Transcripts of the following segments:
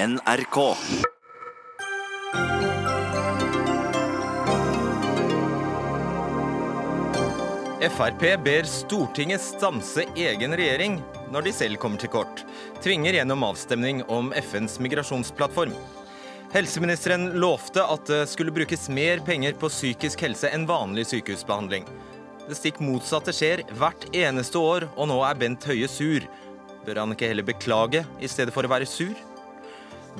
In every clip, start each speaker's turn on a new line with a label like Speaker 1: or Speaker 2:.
Speaker 1: NRK.
Speaker 2: Frp ber Stortinget stanse egen regjering når de selv kommer til kort. Tvinger gjennom avstemning om FNs migrasjonsplattform. Helseministeren lovte at det skulle brukes mer penger på psykisk helse enn vanlig sykehusbehandling. Det stikk motsatte skjer hvert eneste år, og nå er Bent Høie sur. Bør han ikke heller beklage i stedet for å være sur?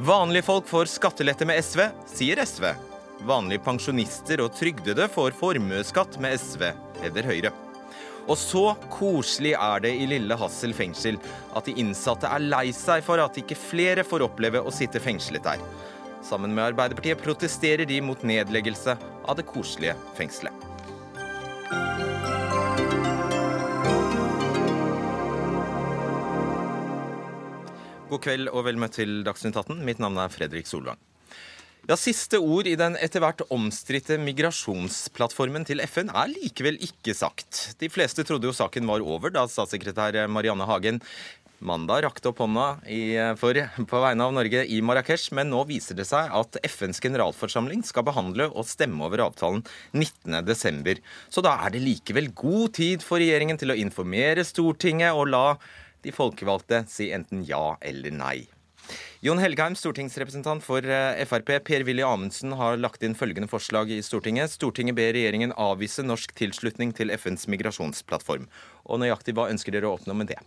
Speaker 2: Vanlige folk får skattelette med SV, sier SV. Vanlige pensjonister og trygdede får formuesskatt med SV, hevder Høyre. Og så koselig er det i lille Hassel fengsel at de innsatte er lei seg for at ikke flere får oppleve å sitte fengslet der. Sammen med Arbeiderpartiet protesterer de mot nedleggelse av det koselige fengselet. God kveld og vel møtt til Dagsnytt 18. Mitt navn er Fredrik Solvang. Ja, Siste ord i den etter hvert omstridte migrasjonsplattformen til FN er likevel ikke sagt. De fleste trodde jo saken var over da statssekretær Marianne Hagen mandag rakte opp hånda i, for, på vegne av Norge i Marrakech, men nå viser det seg at FNs generalforsamling skal behandle og stemme over avtalen 19.12. Så da er det likevel god tid for regjeringen til å informere Stortinget og la de folkevalgte si enten ja eller nei. Jon Helgheim, stortingsrepresentant for eh, Frp. Per-Willy Amundsen har lagt inn følgende forslag i Stortinget. Stortinget ber regjeringen avvise norsk tilslutning til FNs migrasjonsplattform. Og nøyaktig hva ønsker dere å oppnå med det?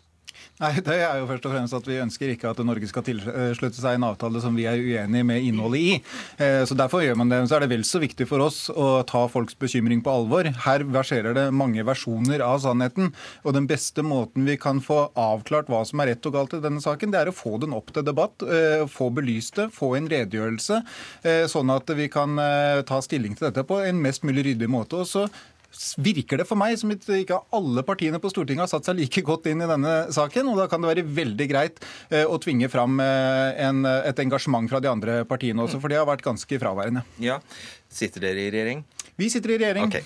Speaker 3: Nei, det er jo først og fremst at Vi ønsker ikke at Norge skal tilslutte seg en avtale som vi er uenig med innholdet i. Eh, så Derfor gjør man det. Så er det vel så viktig for oss å ta folks bekymring på alvor. Her verserer det mange versjoner av sannheten. Og den beste måten vi kan få avklart hva som er rett og galt i denne saken, det er å få den opp til debatt, eh, få belyst det, få en redegjørelse, eh, sånn at vi kan ta stilling til dette på en mest mulig ryddig måte. Og så virker det for meg som ikke alle partiene på Stortinget har satt seg like godt inn i denne saken. og Da kan det være veldig greit eh, å tvinge fram eh, en, et engasjement fra de andre partiene også, for det har vært ganske fraværende.
Speaker 2: Ja, Sitter dere i regjering?
Speaker 3: Vi sitter i regjering.
Speaker 2: Okay.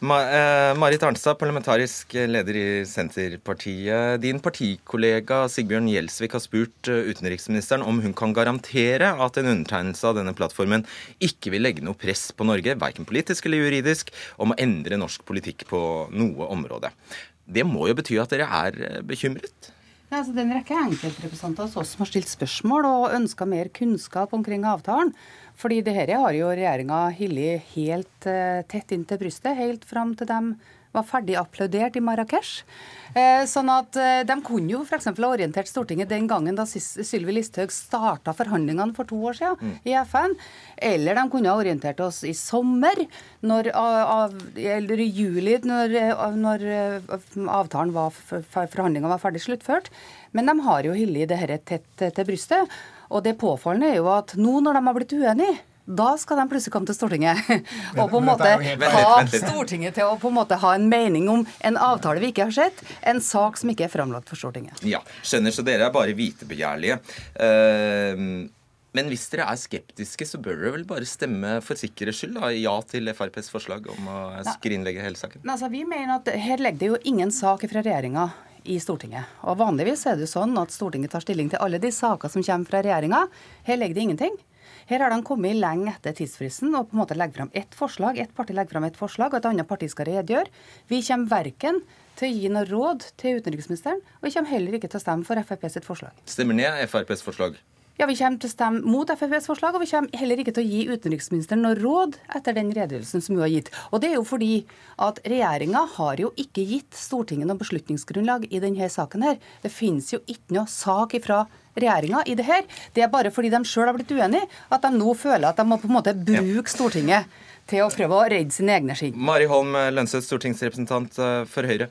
Speaker 2: Ma eh, Marit Arnstad, parlamentarisk leder i Senterpartiet. Din partikollega Sigbjørn Gjelsvik har spurt eh, utenriksministeren om hun kan garantere at en undertegnelse av denne plattformen ikke vil legge noe press på Norge, verken politisk eller juridisk, om å endre norsk politikk på noe område. Det må jo bety at dere er eh, bekymret?
Speaker 4: Ja, altså, det er en rekke enkeltrepresentanter hos oss som har stilt spørsmål og ønska mer kunnskap omkring avtalen. Fordi det her har jo regjeringa hillet helt uh, tett inn til brystet, helt fram til de var ferdig applaudert i Marrakech. Eh, sånn at eh, De kunne jo f.eks. ha orientert Stortinget den gangen da Sylvi Listhaug starta forhandlingene for to år siden mm. i FN. Eller de kunne ha orientert oss i sommer, når, av, eller i juli, når, når avtalen var, forhandlingene var ferdig sluttført. Men de har jo hyllet det dette tett til brystet. Og det påfallende er jo at nå når de har blitt uenige, da skal de plutselig komme til Stortinget. Og på en måte ha Stortinget til å på en måte ha en mening om en avtale vi ikke har sett, en sak som ikke er framlagt for Stortinget.
Speaker 2: Ja, skjønner, så dere er bare vitebegjærlige. Uh, men hvis dere er skeptiske, så bør dere vel bare stemme for sikkerhets skyld da, ja til FrPs forslag om å skrinlegge hele saken?
Speaker 4: Altså, vi mener at Her legger det jo ingen sak fra regjeringa i Stortinget. Og Vanligvis er det jo sånn at Stortinget tar stilling til alle de saker som kommer fra regjeringa. Her ligger det ingenting. Her har de kommet lenge etter tidsfristen og på en måte legger fram ett forslag. Ett parti legger fram ett forslag, og et annet parti skal redegjøre. Vi kommer verken til å gi noe råd til utenriksministeren, og vi kommer heller ikke til å stemme for Frp sitt forslag.
Speaker 2: Stemmer ned FrPs forslag?
Speaker 4: Ja, Vi kommer til å stemme mot FrPs forslag, og vi kommer heller ikke til å gi utenriksministeren noe råd etter den redegjørelsen som hun har gitt. Og Det er jo fordi at regjeringa har jo ikke gitt Stortinget noe beslutningsgrunnlag i denne saken. her. Det finnes jo ikke noe sak ifra regjeringa i det her. Det er bare fordi de sjøl har blitt uenige at de nå føler at de må på en måte bruke Stortinget til å prøve å redde sine egne skinn.
Speaker 2: Mari Holm Lønseth, stortingsrepresentant eh, for Høyre.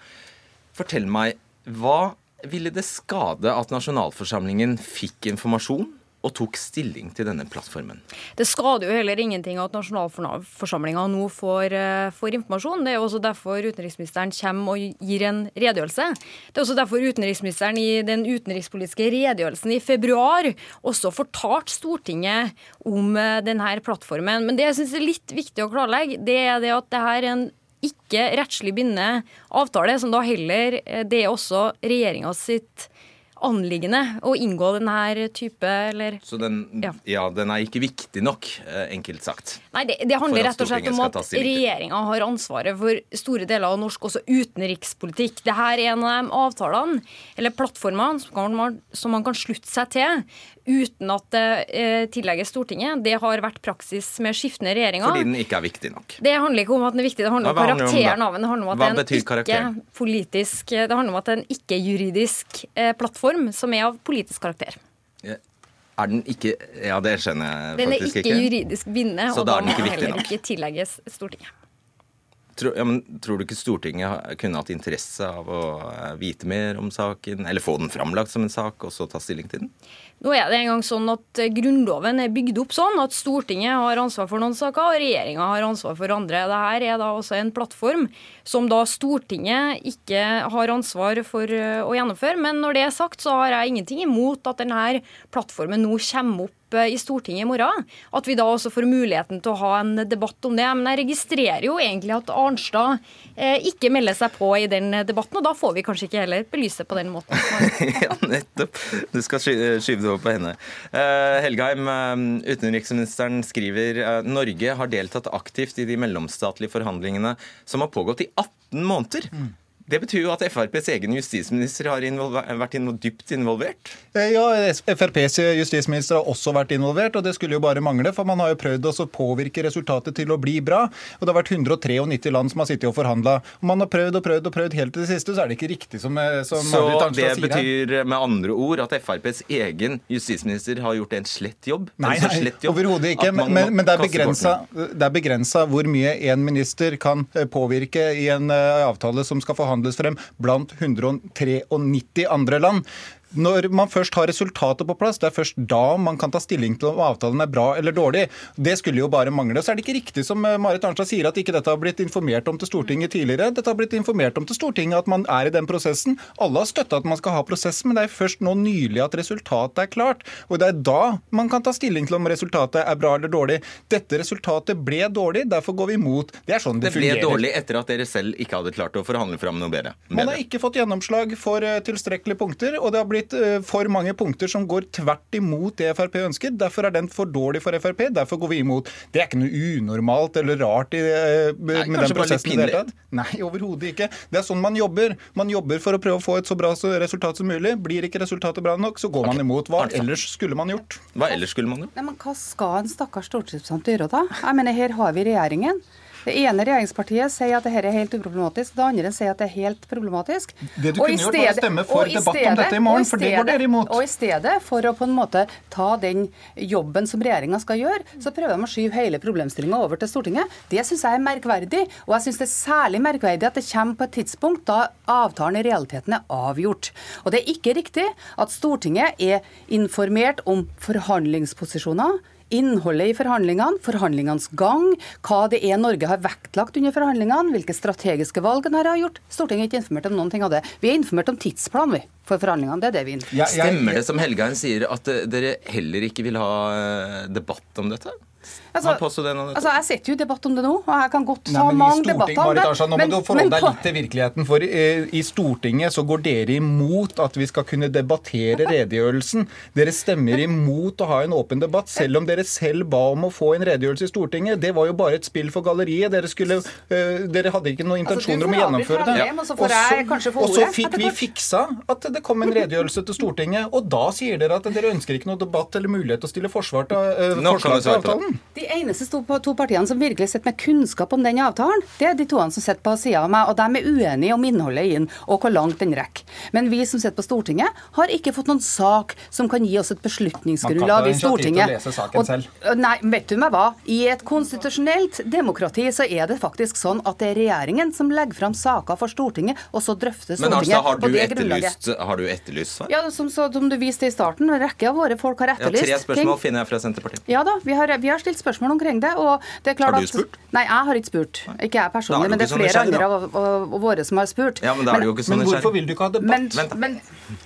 Speaker 2: Fortell meg, hva ville det skade at nasjonalforsamlingen fikk informasjon og tok stilling til denne plattformen.
Speaker 5: Det skader jo heller ingenting at nasjonalforsamlinga nå får, uh, får, informasjon. Det er også derfor utenriksministeren kommer og gir en redegjørelse. Det er også derfor utenriksministeren i den utenrikspolitiske redegjørelsen i februar også fortalte Stortinget om uh, denne plattformen. Men det jeg syns er litt viktig å klarlegge, det er det at det her er en ikke rettslig bindende avtale, som da heller eh, det er også regjeringa sitt anliggende å inngå denne type eller
Speaker 2: Så den, ja.
Speaker 5: Ja.
Speaker 2: den er ikke viktig nok, eh, enkelt sagt.
Speaker 5: Nei, det, det handler rett og slett om at regjeringa har ansvaret for store deler av norsk også utenrikspolitikk. Dette er en av de avtalene, eller plattformene, som, kan man- som man kan slutte seg til uten at det eh, tillegges Stortinget. Det har vært praksis med skiftende regjeringer.
Speaker 2: Fordi den ikke er viktig nok.
Speaker 5: Det handler ikke om at den er viktig, det handler om karakteren av den. Det handler om at det er en ikke-politisk Det handler om at det er en ikke-juridisk eh, plattform som er av politisk karakter.
Speaker 2: Er den ikke Ja, det skjønner jeg faktisk ikke.
Speaker 5: Den er ikke
Speaker 2: ikke.
Speaker 5: juridisk bindende, og
Speaker 2: da
Speaker 5: må den heller ikke tillegges Stortinget.
Speaker 2: Tror, ja, tror du ikke Stortinget kunne hatt interesse av å eh, vite mer om saken, eller få den framlagt som en sak, og så ta stilling til den?
Speaker 5: Nå er det en gang sånn at eh, Grunnloven er bygd opp sånn at Stortinget har ansvar for noen saker, og regjeringa har ansvar for andre. Dette er da også en plattform som da Stortinget ikke har ansvar for eh, å gjennomføre. Men når det er sagt, så har jeg ingenting imot at denne plattformen nå kommer opp eh, i Stortinget i morgen. At vi da også får muligheten til å ha en debatt om det. Men jeg registrerer jo egentlig at Arnstad eh, ikke melder seg på i den debatten, og da får vi kanskje ikke heller belyse det på den måten.
Speaker 2: ja, nettopp. Du skal skyve det over på henne. Eh, Helgheim, eh, utenriksministeren skriver Norge har deltatt aktivt i de mellomstatlige forhandlingene som har pågått i 18 måneder. Det betyr jo at FrPs egen justisminister har involver vært invo dypt involvert.
Speaker 3: Eh, Ja, FrPs justisminister har også vært involvert, og det skulle jo bare mangle. For man har jo prøvd å påvirke resultatet til å bli bra. Og det har vært 193 land som har sittet og forhandla. Og man har prøvd og prøvd og prøvd helt til det siste, så er det ikke riktig som, eh, som
Speaker 2: Så det
Speaker 3: sier her.
Speaker 2: betyr med andre ord at FrPs egen justisminister har gjort en slett jobb?
Speaker 3: Nei, nei overhodet ikke.
Speaker 2: man
Speaker 3: Men, men det er begrensa, det er begrensa hvor mye en minister kan eh, påvirke i en eh, avtale som skal forhandles frem blant 193 andre land. Når man først har resultatet på plass, det er først da man kan ta stilling til om avtalen er bra eller dårlig. Det skulle jo bare mangle. Så er det ikke riktig som eh, Marit Arnstad sier, at ikke dette har blitt informert om til Stortinget tidligere. Dette har blitt informert om til Stortinget at man er i den prosessen. Alle har støtta at man skal ha prosessen, men det er først nå nylig at resultatet er klart. Og det er da man kan ta stilling til om resultatet er bra eller dårlig. Dette resultatet ble dårlig, derfor går vi imot. Det er sånn det,
Speaker 2: Det ble
Speaker 3: fungerer.
Speaker 2: dårlig etter at dere selv ikke hadde klart å forhandle fram noe bedre.
Speaker 3: Man har ikke fått gjennomslag for eh, tilstrekkelige punkter, og det har blitt eh, for mange punkter som går tvert imot det Frp ønsker. Derfor er den for dårlig for Frp, derfor går vi imot. Det er ikke noe unormalt eller rart i, Nei, med den
Speaker 2: bare litt
Speaker 3: prosessen. i det hele tatt. Nei, overhodet ikke. Det er sånn man jobber. Man jobber for å prøve å få et så bra resultat som mulig. Blir ikke resultatet bra nok, så går man imot. Hva
Speaker 2: Arnstad.
Speaker 3: ellers skulle man gjort?
Speaker 2: Hva ellers skulle man gjort?
Speaker 4: Nei, men Hva skal en stakkars stortingsrepresentant gjøre da? Jeg mener, Her har vi regjeringen. Det ene regjeringspartiet sier at dette er helt uproblematisk, det andre sier at det er helt problematisk.
Speaker 3: Det du
Speaker 4: Og i
Speaker 3: kunne gjort, var å stemme for
Speaker 4: i
Speaker 3: debatt om dette i morgen,
Speaker 4: og
Speaker 3: for det går dere imot.
Speaker 4: Og i stedet for å på en måte ta den jobben som regjeringa skal gjøre, så prøver de å skyve hele problemstillinga over til Stortinget. Det syns jeg er merkverdig, og jeg syns det er særlig merkverdig at det kommer på et tidspunkt da avtalen i realiteten er avgjort. Og det er ikke riktig at Stortinget er informert om forhandlingsposisjoner. Innholdet i forhandlingene, forhandlingenes gang, hva det er Norge har vektlagt under forhandlingene, hvilke strategiske valg en har gjort. Stortinget er ikke informert om noen ting av det. Vi er informert om tidsplanen vi, for forhandlingene. Det er det vi er.
Speaker 3: Jeg- jeg-
Speaker 2: Stemmer det som Helgheim sier, at dere heller ikke vil ha eh, debatt om dette?
Speaker 4: Altså, altså, Jeg sitter jo i debatt om det nå, og jeg kan godt ta
Speaker 3: men
Speaker 4: mange debatter om
Speaker 3: Marit
Speaker 4: det.
Speaker 3: Arnstad, nå må
Speaker 4: men-
Speaker 3: du forholde
Speaker 4: men
Speaker 3: deg litt til virkeligheten. For eh, i Stortinget så går dere imot at vi skal kunne debattere redegjørelsen. Dere stemmer imot å ha en åpen debatt, selv om dere selv ba om å få en redegjørelse i Stortinget. Det var jo bare et spill for galleriet. Dere, skulle, uh, dere hadde ikke noen
Speaker 4: Altså,
Speaker 3: intensjoner om å gjennomføre det.
Speaker 4: Og så
Speaker 3: og fikk vi fiksa at det kom en redegjørelse til Stortinget, og da sier dere at dere ønsker ikke noe debatt eller mulighet til å stille forsvar til, eh,
Speaker 2: Nå
Speaker 4: De eneste to, partiene som virkelig sitter med kunnskap om den avtalen, det er de toene som sitter på sida av meg, og de er uenige om innholdet i den, og hvor langt den rekker. Men vi som sitter på Stortinget, har ikke fått noen sak som kan gi oss et beslutningsgrunnlag
Speaker 3: Man kan ta
Speaker 4: i
Speaker 3: initiativ til å
Speaker 4: Stortinget.
Speaker 3: lese saken selv.
Speaker 4: Nei, vet du meg hva? I et konstitusjonelt demokrati så er det faktisk sånn at det er regjeringen som legger fram saker for Stortinget, og så drøfter
Speaker 2: Men
Speaker 4: Stortinget
Speaker 2: Arnstad, har
Speaker 4: på
Speaker 2: du
Speaker 4: det grunnlaget.
Speaker 2: har du etterlyst svar?
Speaker 4: Ja, som, som du viste i starten, en rekke av våre folk har
Speaker 2: Ja,
Speaker 4: etterlyst
Speaker 2: tre spørsmål finner jeg fra Senterpartiet.
Speaker 4: ja da, vi har, vi har har stilt spørsmål omkring det. og det er klart
Speaker 2: Har du spurt?
Speaker 4: At, nei, jeg har ikke spurt. Ikke jeg personlig, men det er
Speaker 2: sånn
Speaker 4: flere andre av, av, av våre som har spurt.
Speaker 2: Ja, men da er det jo ikke sånn
Speaker 3: Men hvorfor vil du ikke ha debatt?
Speaker 4: Men,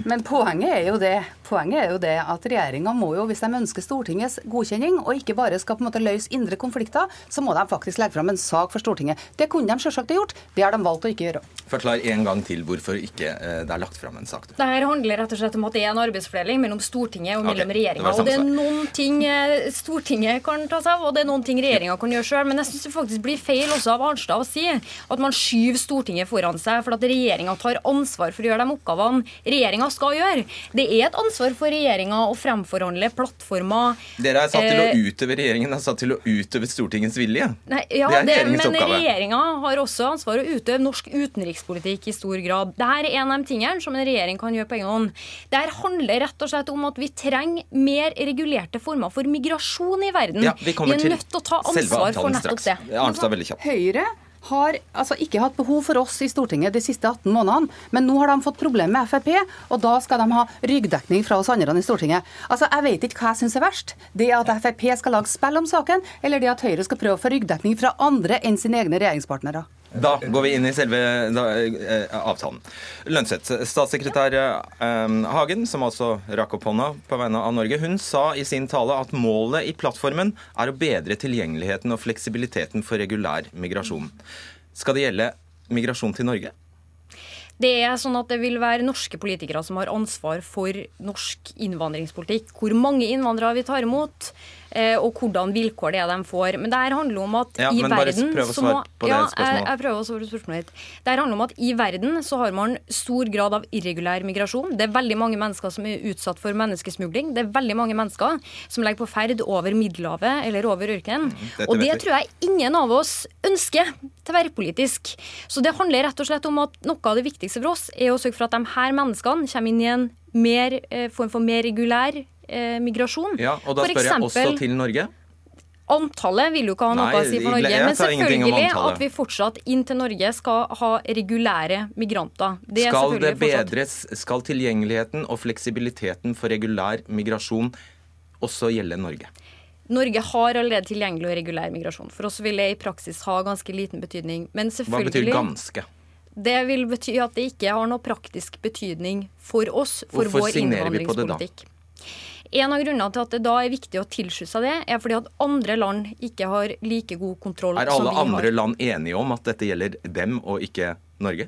Speaker 4: men poenget er jo det Poenget er jo det at regjeringa må jo, hvis de ønsker Stortingets godkjenning, og ikke bare skal på en måte løse indre konflikter, så må de faktisk legge fram en sak for Stortinget. Det kunne de selvsagt ha gjort. Det har de valgt å ikke gjøre.
Speaker 2: Forklar en gang til hvorfor ikke eh, det er lagt fram en sak.
Speaker 5: Det her handler rett og slett om at det er en arbeidsfordeling mellom Stortinget og mellom
Speaker 2: okay,
Speaker 5: regjeringa. Og det er noen ting eh, Stortinget kan ta seg av, og det er noen ting regjeringa kan gjøre sjøl. Men jeg syns det faktisk blir feil også av Arnstad å si at man skyver Stortinget foran seg for at regjeringa tar ansvar for å gjøre de oppgavene regjeringa skal gjøre. Det er et ansvar for regjeringa å fremforhandle plattformer.
Speaker 2: Dere er satt til å
Speaker 5: Eh,
Speaker 2: utøve regjeringen er satt til å utøve Stortingets vilje.
Speaker 5: Nei, ja,
Speaker 2: det er
Speaker 5: det,
Speaker 2: regjeringens
Speaker 5: men
Speaker 2: oppgave.
Speaker 5: regjeringa har også ansvar å utøve norsk utenrikspolitikk i stor grad. Dette er en av de tingene som en regjering kan gjøre på egen hånd. Dette handler rett og slett om at vi trenger mer regulerte former for migrasjon i verden.
Speaker 2: Ja, vi kommer
Speaker 5: er
Speaker 2: til
Speaker 5: nødt til å ta
Speaker 2: selve
Speaker 5: ansvar for
Speaker 2: avtalen
Speaker 5: nettopp
Speaker 2: straks.
Speaker 5: det.
Speaker 2: Arnstad, veldig kjapt.
Speaker 4: Høyre har altså ikke hatt behov for oss i Stortinget de siste 18 månedene, men nå har de fått problemer med Frp, og da skal de ha ryggdekning fra oss andre i Stortinget. Altså, Jeg vet ikke hva jeg syns er verst. Det at Frp skal lage spill om saken, eller det at Høyre skal prøve å få ryggdekning fra andre enn sine egne regjeringspartnere.
Speaker 2: Da går vi inn i selve da, eh, avtalen. Lønnseth, statssekretær eh, Hagen, som altså rakk opp hånda på vegne av Norge, hun sa i sin tale at målet i plattformen er å bedre tilgjengeligheten og fleksibiliteten for regulær migrasjon. Skal det gjelde migrasjon til Norge?
Speaker 5: Det er sånn at det vil være norske politikere som har ansvar for norsk innvandringspolitikk. Hvor mange innvandrere vi tar imot, og hvordan vilkår det er de får. Men det her handler om at
Speaker 2: Ja,
Speaker 5: i verden så må ja. Jeg, jeg prøver å svare på spørsmålet ditt. Det her handler om at i verden så har man stor grad av irregulær migrasjon. Det er veldig mange mennesker som er utsatt for menneskesmugling. Det er veldig mange mennesker som legger på ferd over Middelhavet eller over ørkenen.
Speaker 2: Mm,
Speaker 5: Og det tror jeg ingen av oss ønsker tverrpolitisk. Så det handler rett og slett om at noe av det viktigste for oss er å sørge for at de her menneskene kommer inn i en mer, eh, form for mer regulær eh, migrasjon.
Speaker 2: Ja, og da
Speaker 5: For
Speaker 2: spør jeg også til Norge.
Speaker 5: Antallet vil jo ikke ha noe
Speaker 2: Nei,
Speaker 5: å si for Norge. Men selvfølgelig at vi fortsatt inn til Norge skal ha regulære migranter. Det er
Speaker 2: Skal det bedres, skal tilgjengeligheten og fleksibiliteten for regulær migrasjon også gjelde Norge?
Speaker 5: Norge har allerede tilgjengelig og regulær migrasjon. For oss vil det i praksis ha ganske liten betydning. Men
Speaker 2: Hva betyr ganske?
Speaker 5: Det vil bety at det ikke har noe praktisk betydning for oss, for
Speaker 2: Hvorfor
Speaker 5: vår
Speaker 2: signerer vi på det da?
Speaker 5: En av grunnene til at det da er viktig å tilslutte seg det, er fordi at andre land ikke har like god kontroll som vi har.
Speaker 2: Er alle andre land enige om at dette gjelder dem og ikke Norge?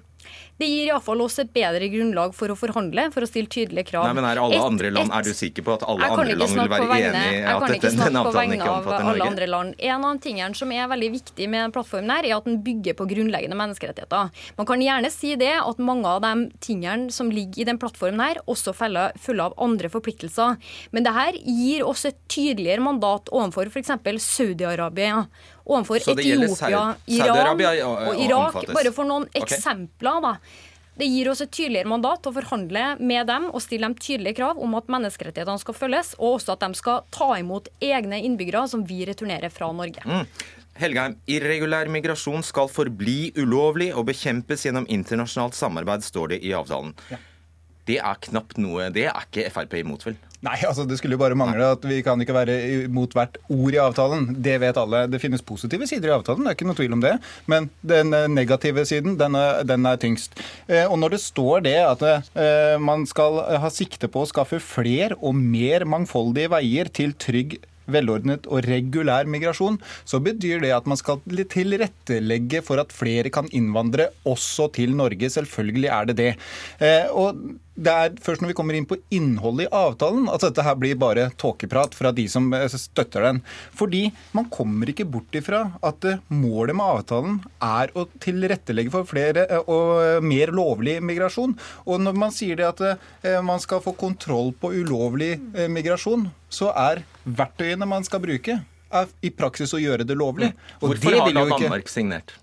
Speaker 5: Det gir iallfall oss et bedre grunnlag for å forhandle, for å stille tydelige krav.
Speaker 2: Nei, men Er alle
Speaker 5: Et-
Speaker 2: andre land,
Speaker 5: et-
Speaker 2: er du sikker på at alle
Speaker 5: Jeg kan
Speaker 2: andre
Speaker 5: ikke
Speaker 2: land vil
Speaker 5: snakke på
Speaker 2: være
Speaker 5: vegne,
Speaker 2: enig i
Speaker 5: jeg
Speaker 2: at
Speaker 5: kan
Speaker 2: dette,
Speaker 5: ikke snakke
Speaker 2: denne
Speaker 5: på
Speaker 2: avtalen
Speaker 5: vegne
Speaker 2: ikke
Speaker 5: av
Speaker 2: omfatter
Speaker 5: alle
Speaker 2: Norge?
Speaker 5: andre land. En av tingene som er veldig viktig med den plattformen, her, er at den bygger på grunnleggende menneskerettigheter. Man kan gjerne si det at mange av de tingene som ligger i den plattformen, her, også følger, av andre forpliktelser. Men det her gir oss et tydeligere mandat overfor f.eks. Saudi-Arabia. Overfor Etiopia, Iran og Irak. Bare for noen
Speaker 2: okay.
Speaker 5: eksempler, da. Det gir oss et tydeligere mandat til å forhandle med dem og stille dem tydelige krav om at menneskerettighetene skal følges, og også at de skal ta imot egne innbyggere som vi returnerer fra Norge.
Speaker 2: Mm. Helgheim, irregulær migrasjon skal forbli ulovlig og bekjempes gjennom internasjonalt samarbeid, står det i avtalen. Det er knapt noe Det er ikke Frp imot, vel?
Speaker 3: Nei, altså Det skulle jo bare mangle at vi kan ikke være imot hvert ord i avtalen. Det vet alle. Det finnes positive sider i avtalen, det er ikke noe tvil om det. Men den eh, negative siden, den er, den er tyngst. Eh, og når det står det at eh, man skal ha sikte på å skaffe fler og mer mangfoldige veier til trygg velordnet og regulær migrasjon, så betyr det at man skal tilrettelegge for at flere kan innvandre også til Norge. Selvfølgelig er det det. Og det er først når vi kommer inn på innholdet i avtalen at dette her blir bare tåkeprat fra de som eh, støtter den. Fordi man kommer ikke bort ifra at eh, målet med avtalen er å tilrettelegge for flere eh, og mer lovlig migrasjon. Og når man sier det at man skal få kontroll på ulovlig migrasjon, så er verktøyene man skal bruke, i praksis å gjøre det lovlig. Og
Speaker 2: Hvorfor
Speaker 3: det
Speaker 2: har da Danmark signert?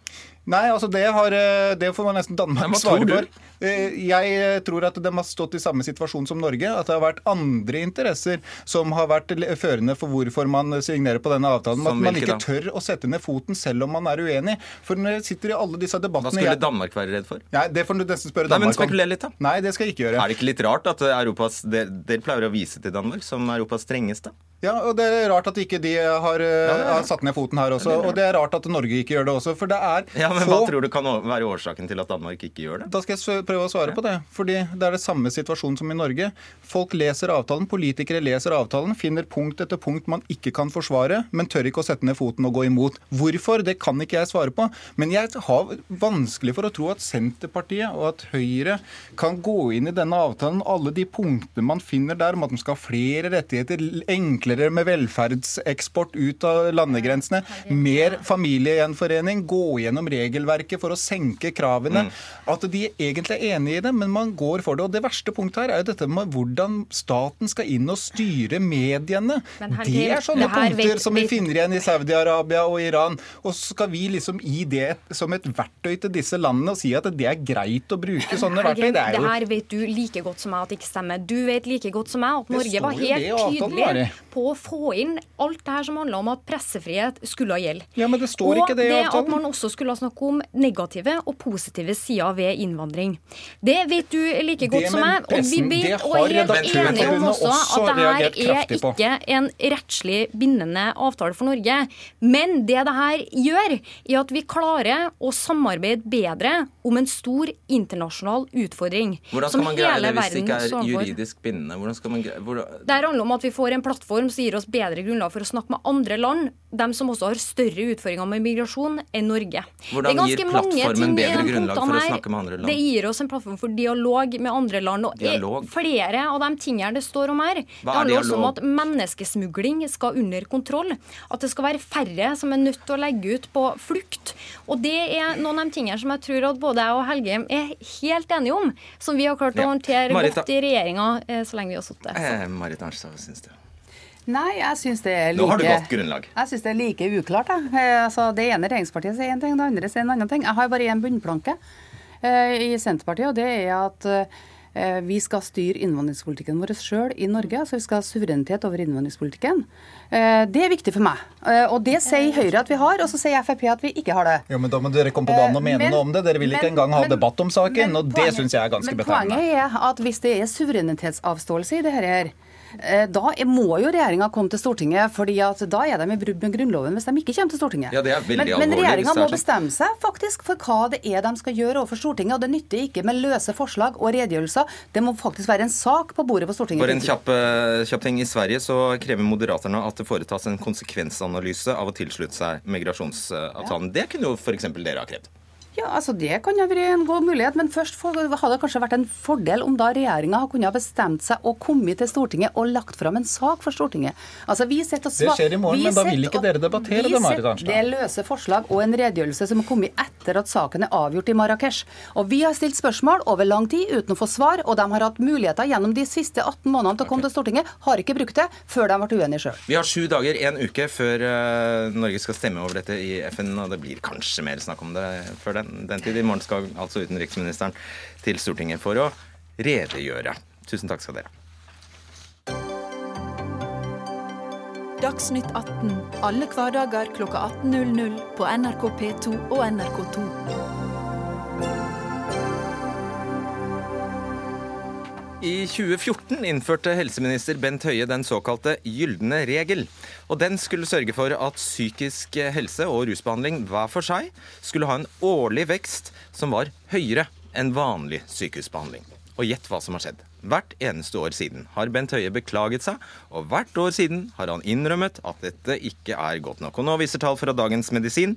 Speaker 3: Nei, altså det, har, det får man nesten Danmark svare for. Eh, jeg eh, tror at de har stått i samme situasjon som Norge. At det har vært andre interesser som har vært førende for hvorfor man signerer på denne avtalen. Som at man ikke tør å sette ned foten selv om man er uenig. For når jeg sitter i alle disse debattene
Speaker 2: Hva skulle Danmark være redd for?
Speaker 3: Nei, Det får du nesten spørre Danmark Nei,
Speaker 2: men spekuler litt, da.
Speaker 3: Nei, det skal jeg ikke gjøre.
Speaker 2: Er det ikke litt rart at Europas Dere pleier å vise til Danmark som Europas strengeste?
Speaker 3: Ja, og det er rart at ikke de har, ja, har satt ned foten her også. Og det er rart at Norge ikke gjør det også. For det er
Speaker 2: ja, men få... Hva tror du kan være årsaken til at Danmark ikke gjør det?
Speaker 3: Da skal jeg prøve å svare på det. Fordi det er det samme situasjonen som i Norge. Folk leser avtalen, politikere leser avtalen, finner punkt etter punkt man ikke kan forsvare, men tør ikke å sette ned foten og gå imot. Hvorfor? Det kan ikke jeg svare på. Men jeg har vanskelig for å tro at Senterpartiet og at Høyre kan gå inn i denne avtalen, alle de punktene man finner der om at man skal ha flere rettigheter, enklere med velferdseksport ut av landegrensene. Mer familiegjenforening. Gå gjennom regelverket for å senke kravene. Mm. At de egentlig er enig i det, men man går for det. Og Det verste punktet her er jo dette med hvordan staten skal inn og styre mediene. Det er sånne punkter som vi finner igjen i Saudi-Arabia og Iran. Og så skal vi liksom gi det som et verktøy til disse landene og si at det er greit å bruke sånne verktøy.
Speaker 5: Det, jo... det her vet du like godt som meg at det ikke stemmer. Du vet like godt som meg at Norge var helt tydelig på å få inn alt det her som handler om at pressefrihet skulle gjelde.
Speaker 3: Ja, men det står
Speaker 5: og
Speaker 3: ikke det
Speaker 5: i avtalen. Og det at man også skulle snakke om negative og positive sider ved innvandring. Det vet du like godt som meg. Og vi vet og er helt enige om også at det her er ikke en rettslig bindende avtale for Norge. Men det det her gjør, er at vi klarer å samarbeide bedre om en stor internasjonal utfordring.
Speaker 2: Hvordan skal man greie det hvis det ikke er juridisk bindende? Hvordan skal man greie, hvordan...
Speaker 5: Det handler om at vi får en plattform som gir oss bedre grunnlag for å snakke med andre land, dem som også har større utfordringer med migrasjon enn Norge.
Speaker 2: Hvordan gir plattformen bedre grunnlag for å snakke med andre land?
Speaker 5: Det gir oss en plattform for dialog med andre land. Og dialog. flere av de tingene det står om her, det handler også om at menneskesmugling skal under kontroll. At det skal være færre som er nødt til å legge ut på flukt. Og det er noen av de tingene som jeg tror at både jeg og Helge er helt enige om, som vi har klart å håndtere Marita. godt i regjeringa eh, så lenge vi har sittet.
Speaker 2: Eh, Marit Arnstad, hva syns du?
Speaker 4: Nei, jeg syns det er like
Speaker 2: Nå har du godt grunnlag.
Speaker 4: Jeg synes det er like uklart. Eh, altså, det ene regjeringspartiet sier en ting, det andre sier en annen ting. Jeg har bare én bunnplanke eh, i Senterpartiet, og det er at eh, vi skal styre innvandringspolitikken vår sjøl i Norge. altså Vi skal ha suverenitet over innvandringspolitikken. Eh, det er viktig for meg. Og det sier Høyre at vi har, og så sier Frp at vi ikke har det.
Speaker 3: Jo, men Da må dere komme på banen og mene men, noe om det. Dere vil ikke men, engang ha men, debatt om saken, og det syns jeg er ganske betegnende.
Speaker 4: Men Poenget er at hvis det er suverenitetsavståelse i det her, da må jo regjeringa komme til Stortinget, fordi da er de i brudd med Grunnloven hvis de ikke kommer til Stortinget.
Speaker 2: Ja, det er
Speaker 4: men, men regjeringa må bestemme seg faktisk for hva det er de skal gjøre overfor Stortinget. Og det nytter ikke med løse forslag og redegjørelser. Det må faktisk være en sak på bordet på Stortinget.
Speaker 2: For en kjapp, eh, kjapp ting. I Sverige så krever Moderaterna at det foretas en konsekvensanalyse av å tilslutte seg migrasjonsavtalen. Ja. Det kunne jo f.eks. dere ha krevd.
Speaker 4: Ja, altså Det kan jo være en god mulighet, men først hadde det kanskje vært en fordel om da regjeringa kunne ha bestemt seg og kommet til Stortinget og lagt fram en sak for Stortinget. Altså vi og
Speaker 3: Det skjer i morgen, men da vil ikke dere debattere det, Marit Arnstad.
Speaker 4: Det er løse forslag og en redegjørelse som har kommet etter at saken er avgjort i Marrakech. Og Vi har stilt spørsmål over lang tid uten å få svar, og de har hatt muligheter gjennom de siste 18 månedene til å komme til Stortinget, har ikke brukt det før de ble uenige sjøl.
Speaker 2: Vi har sju dager, en uke, før uh, Norge skal stemme over dette i FN, og det blir kanskje mer snakk om det før den, den tid. I morgen skal altså utenriksministeren til Stortinget for å redegjøre. Tusen takk skal dere
Speaker 1: Dagsnytt 18 alle hverdager kl 18.00 på NRK P2 og NRK2.
Speaker 2: I 2014 innførte helseminister Bent Høie den såkalte gylne regel. Og Den skulle sørge for at psykisk helse og rusbehandling hver for seg skulle ha en årlig vekst som var høyere enn vanlig sykehusbehandling. Og gjett hva som har skjedd. Hvert eneste år siden har Bent Høie beklaget seg, og hvert år siden har han innrømmet at dette ikke er godt nok. Og nå viser tall fra Dagens Medisin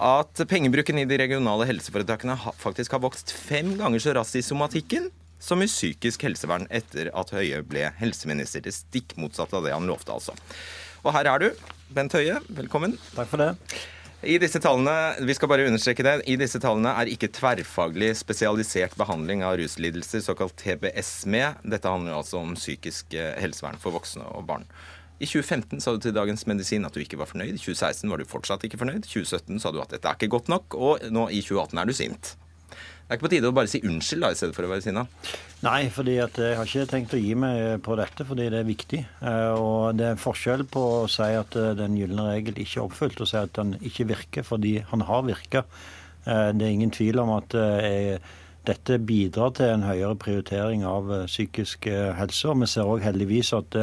Speaker 2: at pengebruken i de regionale helseforetakene faktisk har vokst fem ganger så raskt i somatikken som i psykisk helsevern etter at Høie ble helseminister. Det stikk motsatt av det han lovte, altså. Og her er du, Bent Høie. Velkommen.
Speaker 6: Takk for det.
Speaker 2: I disse tallene vi skal bare understreke det, i disse tallene er ikke tverrfaglig spesialisert behandling av ruslidelser, såkalt TBS, med. Dette handler altså om psykisk eh, helsevern for voksne og barn. I 2015 sa du til Dagens Medisin at du ikke var fornøyd. I 2016 var du fortsatt ikke fornøyd. I 2017 sa du at dette er ikke godt nok. Og nå i 2018 er du sint. Det er ikke på tide å bare si unnskyld da, i stedet for å være sinna?
Speaker 6: Nei, fordi jeg har ikke tenkt å gi meg på dette, fordi det er viktig. Eh, og det er en forskjell på å si at eh, den gylne regel ikke er oppfylt, og si at den ikke virker, fordi han har virka. Eh, det er ingen tvil om at dette bidrar til en høyere prioritering av psykisk helse. Og vi ser òg heldigvis at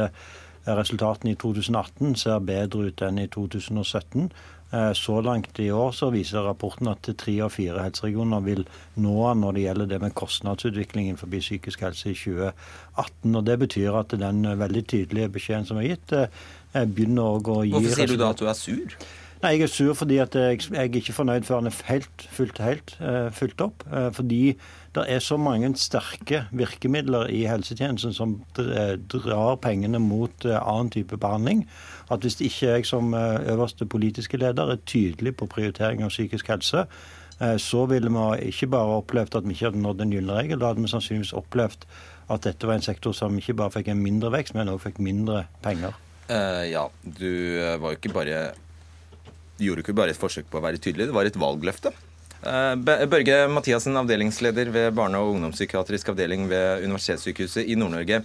Speaker 6: resultatene i 2018 ser bedre ut enn i 2017. Eh, så langt i år så viser rapporten at tre av fire helseregioner vil nå når det gjelder det med kostnadsutviklingen forbi psykisk helse i 2018. og Det betyr at den veldig tydelige beskjeden som er gitt, eh, begynner å gi
Speaker 2: Hvorfor sier du da at du er sur?
Speaker 6: Nei, Jeg er sur fordi jeg, jeg er ikke fornøyd før den er helt, fullt, helt fylt opp. Fordi det er så mange sterke virkemidler i helsetjenesten som drar pengene mot uh, annen type behandling at hvis ikke jeg som eh, øverste politiske leder er tydelig på prioritering av psykisk helse, eh, så ville vi ikke bare opplevd at vi ikke hadde nådd en gyllen regel, da hadde vi sannsynligvis opplevd at dette var en sektor som ikke bare fikk en mindre vekst, men også fikk mindre penger.
Speaker 2: Uh, ja, du var jo ikke bare du gjorde ikke bare et forsøk på å være tydelig, det var et valgløfte. Børge Mathiassen, avdelingsleder ved barne- og ungdomspsykiatrisk avdeling ved Universitetssykehuset i Nord-Norge.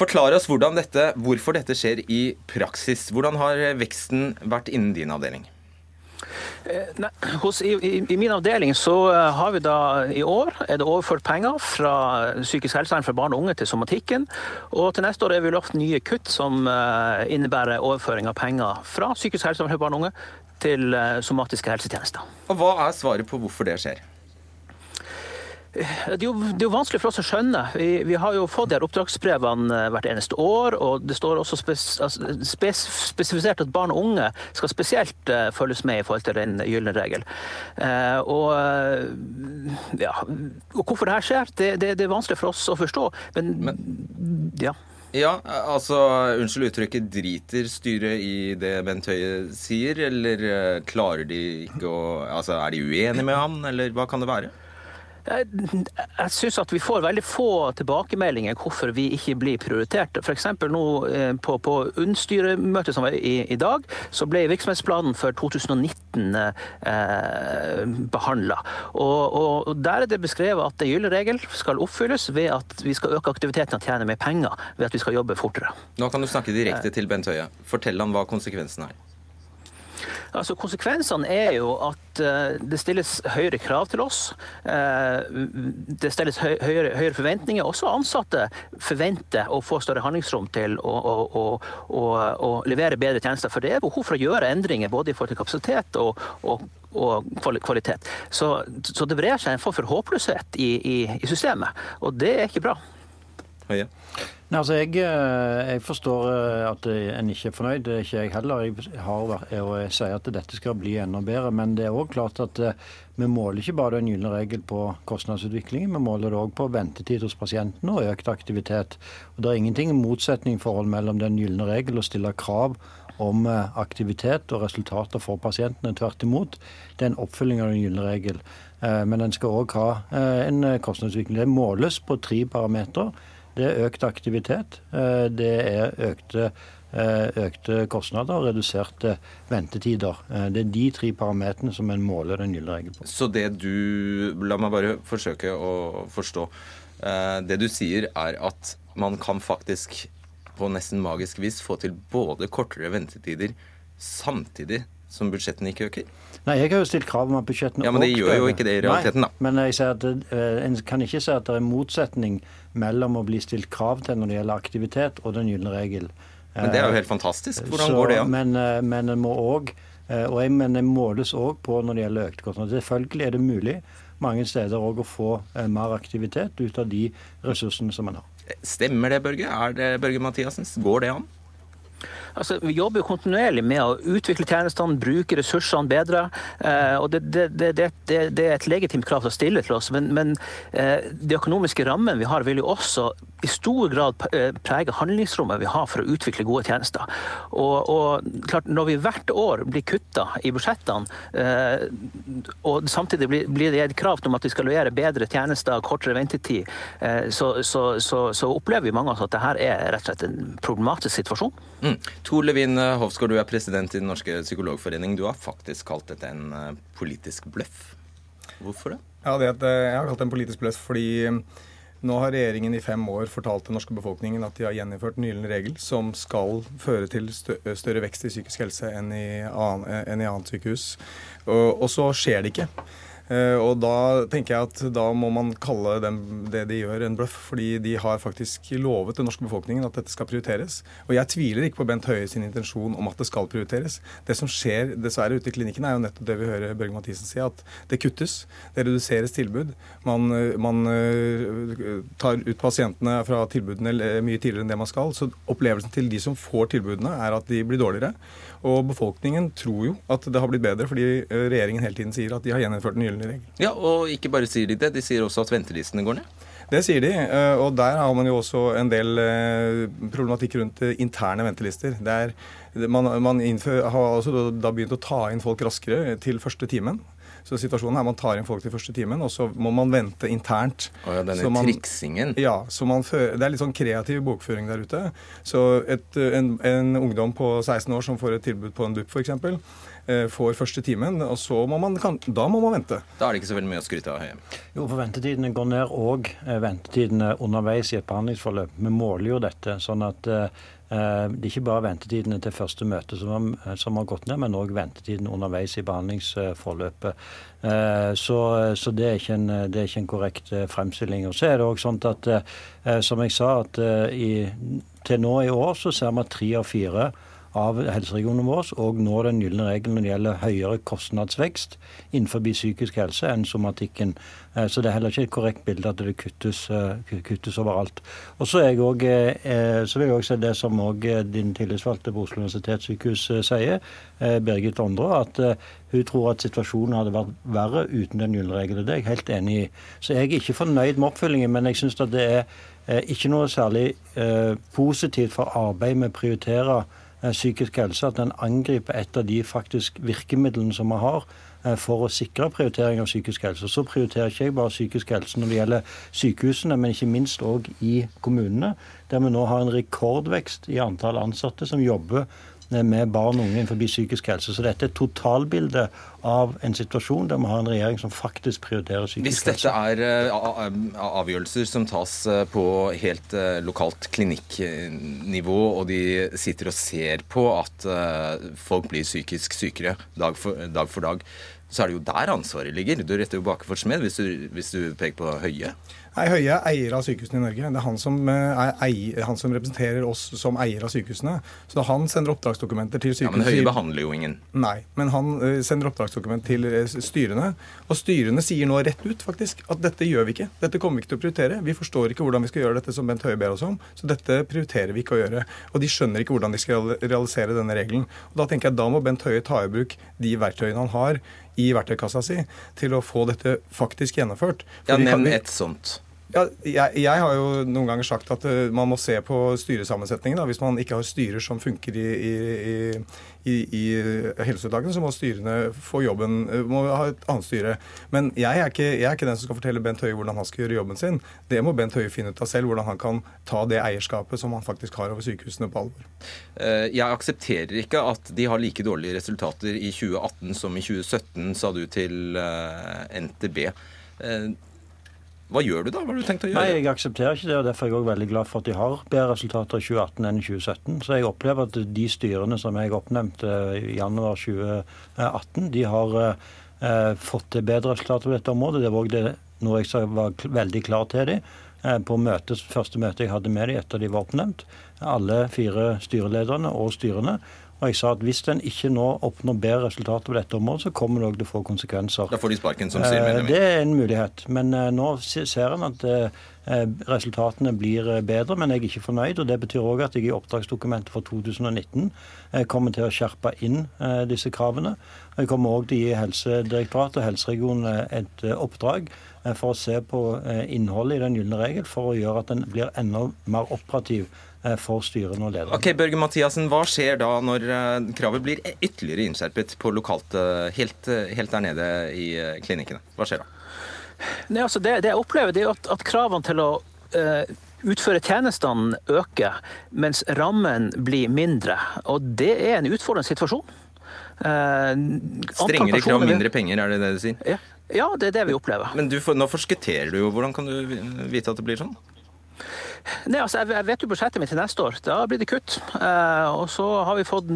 Speaker 2: Forklar oss dette, hvorfor dette skjer i praksis. Hvordan har veksten vært innen din avdeling?
Speaker 7: Eh, nei, hos, i, i, min avdeling så eh, har vi da i år er det overført penger fra psykisk helsevern for barn og unge til somatikken. Og til neste år er vi lovt nye kutt som innebærer overføring av penger fra psykisk helsevern for barn og unge til uh, somatiske helsetjenester.
Speaker 2: Og Hva er svaret på hvorfor det skjer?
Speaker 7: Det er, jo, det er, jo, vanskelig for oss å skjønne. Vi, vi har jo fått de her oppdragsbrevene eh, hvert eneste år. og Det står også spes, altså, spes, spesifisert at barn og unge skal spesielt uh, følges med i forhold til den gylne regel. Uh, og, ja, og, Hvorfor det her skjer, det, det, det, er vanskelig for oss å forstå. Men, Men ja.
Speaker 2: Ja, altså, Unnskyld uttrykket, driter styret i det Bent Høie sier, eller klarer de ikke å Altså, er de uenige med han, eller hva kan det være?
Speaker 7: Jeg, jeg syns at vi får veldig få tilbakemeldinger hvorfor vi ikke blir prioritert. F.eks. nå eh, på, på UNN-styremøtet som var i, i, dag, så ble virksomhetsplanen for 2019 eh, behandla. Og, og, der er det beskrevet at den gylne regel skal oppfylles ved at vi skal øke aktiviteten og tjene mer penger ved at vi skal jobbe fortere.
Speaker 2: Nå kan du snakke direkte til Bent Høie. Fortell ham hva konsekvensen er.
Speaker 7: Altså, konsekvensene er jo at uh, det stilles høyere krav til oss. Uh, det stilles høyere, høyere, forventninger. Også ansatte forventer å få større handlingsrom til å, å, å, å, levere bedre tjenester. For det er behov for å gjøre endringer både i forhold til kapasitet og, og og kvalitet. Så, så, det brer seg en form for håpløshet i, i, i systemet, og det er ikke bra.
Speaker 2: Høie.
Speaker 6: Nei, altså jeg, eh, jeg, forstår eh, at en ikke er fornøyd. Det er ikke jeg heller. Jeg, har, jeg sier at dette skal bli enda bedre. Men det er òg klart at eh, vi måler ikke bare den gylne regel på kostnadsutviklingen, vi måler det òg på ventetid hos pasientene og økt aktivitet. Og Det er ingenting i motsetningsforhold mellom den gylne regel og stille krav om aktivitet og resultater for pasientene. Tvert imot. Det er en oppfølging av den gylne regel. Men den skal òg ha en kostnadsutvikling. Det måles på tre parametere. Det er økt aktivitet. Eh, det er økte, eh, økte kostnader og reduserte ventetider. Eh, det er de tre parametrene som en måler den gylne regel på.
Speaker 2: Så det du La meg bare forsøke å forstå. Det du sier, er at man kan faktisk på nesten magisk vis få til både kortere ventetider samtidig som budsjettene ikke øker?
Speaker 6: Nei, jeg har jo stilt krav om at budsjettene
Speaker 2: Ja, Men det gjør jo ikke det i realiteten, da.
Speaker 6: men jeg sier at uh, en kan ikke si at det er motsetning mellom å bli stilt krav til når det gjelder aktivitet, og den gylne regel.
Speaker 2: Men det er jo helt fantastisk. Hvordan Så, går det an?
Speaker 6: Men, uh, men en må òg og jeg, men det måles òg på når det gjelder økte kostnader. Selvfølgelig er det mulig mange steder òg å få mer aktivitet ut av de ressursene som en har.
Speaker 2: Stemmer det, Børge? Er det Børge Mathiassen? Går det an?
Speaker 7: Altså, vi jobber jo kontinuerlig med å utvikle tjenestene, bruke ressursene bedre. Eh, og det, det, det, det, er et legitimt krav å stille til oss. Men, men eh, de økonomiske rammene vi har, vil jo også i stor grad prege handlingsrommet vi har for å utvikle gode tjenester. Og, og klart, Når vi hvert år blir kutta i budsjettene, og samtidig blir det et krav om at vi skal levere bedre tjenester, kortere ventetid, så, så, så, så opplever vi mange av oss at dette er rett og slett en problematisk situasjon.
Speaker 2: Mm. Tor Levin Hofsgaard, du er president i Den norske psykologforening. Du har faktisk kalt dette en politisk bløff. Hvorfor det?
Speaker 8: Ja, det at Jeg har kalt det en politisk bløff fordi nå har regjeringen i fem år fortalt den norske befolkningen at de har gjeninnført den gylne regel, som skal føre til større vekst i psykisk helse enn i, annen, enn i annet sykehus. Og, og så skjer det ikke. Eh, og da tenker jeg at da må man kalle dem, det de gjør, en bløff. Fordi de har faktisk lovet den norske befolkningen at dette skal prioriteres. Og jeg tviler ikke på Bent Høie sin intensjon om at det skal prioriteres. Det som skjer dessverre ute i klinikken, er jo nettopp det vi hører Børge Mathisen si, at det kuttes. Det reduseres tilbud. Man, man eh, tar ut pasientene fra tilbudene mye tidligere enn det man skal. Så opplevelsen til de som får tilbudene, er at de blir dårligere. Og befolkningen tror jo at det har blitt bedre, fordi eh, regjeringen hele tiden sier at de har gjeninnført den gylne regel.
Speaker 2: Ja, og ikke bare sier de det, de sier også at ventelistene går ned.
Speaker 8: Det sier de, eh, og der har man jo også en del eh, problematikk rundt interne ventelister. Der man, man innfør, har altså da begynt å ta inn folk raskere til første timen. Så situasjonen er man tar inn folk til første timen, og så må man vente internt.
Speaker 2: Oh ja, denne man, triksingen?
Speaker 8: Ja. så man Det er litt sånn kreativ bokføring der ute. Så et, en, en, ungdom på 16 år som får et tilbud på en dupp, f.eks., eh, får første timen, og så må man, kan, da må man vente.
Speaker 2: Da er det ikke så veldig mye å skryte av?
Speaker 6: Jo, for ventetidene går ned, og eh, ventetidene underveis i et behandlingsforløp. Vi måler jo dette. sånn at Eh, det er ikke bare ventetidene til første møte som har, eh, som har gått ned, men òg ventetiden underveis i behandlingsforløpet. Eh, så, så det, er en, det, er ikke en, korrekt fremstilling. Og så er det også sånn at, som jeg sa, at i, til nå i år så ser vi at tre av fire av helseregionene våre og når den gylne regelen når det gjelder høyere kostnadsvekst innenfor psykisk helse enn somatikken. Eh, så det er heller ikke et korrekt bilde at det kuttes, eh, kuttes overalt. Og så, jeg også, eh, så vil jeg òg si det som også din tillitsvalgte på Oslo universitetssykehus sier, Birgit Ondre, at hun tror at situasjonen hadde vært verre uten den gylne regelen. Det er jeg helt enig i. Så jeg er ikke fornøyd med oppfølgingen, men jeg syns det er ikke noe særlig positivt for arbeidet med å prioritere psykisk helse, at en angriper et av de faktisk virkemidlene som vi har eh, for å sikre prioritering av psykisk helse. Så prioriterer ikke jeg bare psykisk helse når det gjelder sykehusene, men ikke minst òg i kommunene, der vi nå har en rekordvekst i antall ansatte som jobber med barn og unge innenfor psykisk helse. Så dette er et totalbilde av en situasjon der vi har en regjering som faktisk prioriterer psykisk
Speaker 2: helse. Hvis dette er eh, avgjørelser som tas eh, på helt eh, lokalt klinikknivå, og de sitter og ser på at folk blir psykisk sykere dag for dag, for dag så er det jo der ansvaret ligger. Du retter jo baker for smed hvis du, hvis du peker på Høie.
Speaker 8: Nei, Høie er eier av sykehusene i Norge. Det er han som, eh, er eier, han som representerer oss som eier av sykehusene. Så han sender oppdragsdokumenter til sykehusene.
Speaker 2: Ja, Men Høie behandler jo ingen.
Speaker 8: Nei, men han uh, sender oppdragsdokument til uh, styrene. Og styrene sier nå rett ut faktisk at dette gjør vi ikke. Dette kommer vi ikke til å prioritere. Vi forstår ikke hvordan vi skal gjøre dette som Bent Høie ber oss om. Så dette prioriterer vi ikke å gjøre. Og de skjønner ikke hvordan de skal realisere denne regelen. Og Da tenker jeg da må Bent Høie ta i bruk de verktøyene han har i verktøykassa si til å få dette faktisk gjennomført.
Speaker 2: ja, Nevn et sånt.
Speaker 8: Ja, jeg, jeg, har jo noen ganger sagt at uh, man må se på styresammensetningen. Da. Hvis man ikke har styrer som funker i, i, i, i helseforetakene, så må styrene få jobben, uh, må ha et annet styre. Men jeg er, ikke, jeg er, ikke, den som skal fortelle Bent Høie hvordan han skal gjøre jobben sin. Det må Bent Høie finne ut av selv, hvordan han kan ta det eierskapet som han faktisk har over sykehusene, på alvor.
Speaker 2: Uh, jeg aksepterer ikke at de har like dårlige resultater i 2018 som i 2017, sa du til NTB. Hva gjør du da? Hva har du tenkt å gjøre?
Speaker 6: Nei, Jeg aksepterer ikke det, og derfor er jeg også veldig glad for at de har bedre resultater i 2018 enn i 2017. Så jeg opplever at de styrene som jeg oppnevnte i januar 2018, de har eh, fått til bedre resultater på dette området. Det var det noe jeg var veldig klar til dem eh, på møtes, første møte jeg hadde med dem etter de var oppnevnt. Alle fire styrelederne og styrene. Og jeg sa at hvis en ikke nå oppnår bedre resultater på dette området, så kommer det òg til å få konsekvenser.
Speaker 2: Da får de sparken som sier styremedlemmer?
Speaker 6: Det er en mulighet. Men uh, nå ser en at uh, resultatene blir bedre, men jeg er ikke fornøyd. og Det betyr òg at jeg i oppdragsdokumentet for 2019 uh, kommer til å skjerpe inn disse kravene. Jeg kommer òg til å gi Helsedirektoratet og helseregionene et oppdrag for å se på innholdet i den gylne regel, for å gjøre at den blir enda mer operativ for styrene og lederne.
Speaker 2: Ok, Børge Mathiassen, Hva skjer da når kravet blir ytterligere innskjerpet på lokalt, helt, helt der nede i klinikkene? Hva skjer da?
Speaker 7: Nei, altså det, det, jeg opplever, det er at, at kravene til å uh, utføre tjenestene øker, mens rammen blir mindre. Og det er en utfordrende situasjon.
Speaker 2: Uh, Strengere krav, mindre penger, er det det du sier?
Speaker 7: Ja, ja det er det vi opplever.
Speaker 2: Men får, nå forskutterer du jo. Hvordan kan du vite at det blir sånn?
Speaker 7: Nei, altså, jeg vet jo budsjettet mitt til neste år. Da blir det kutt. Eh, og så har vi fått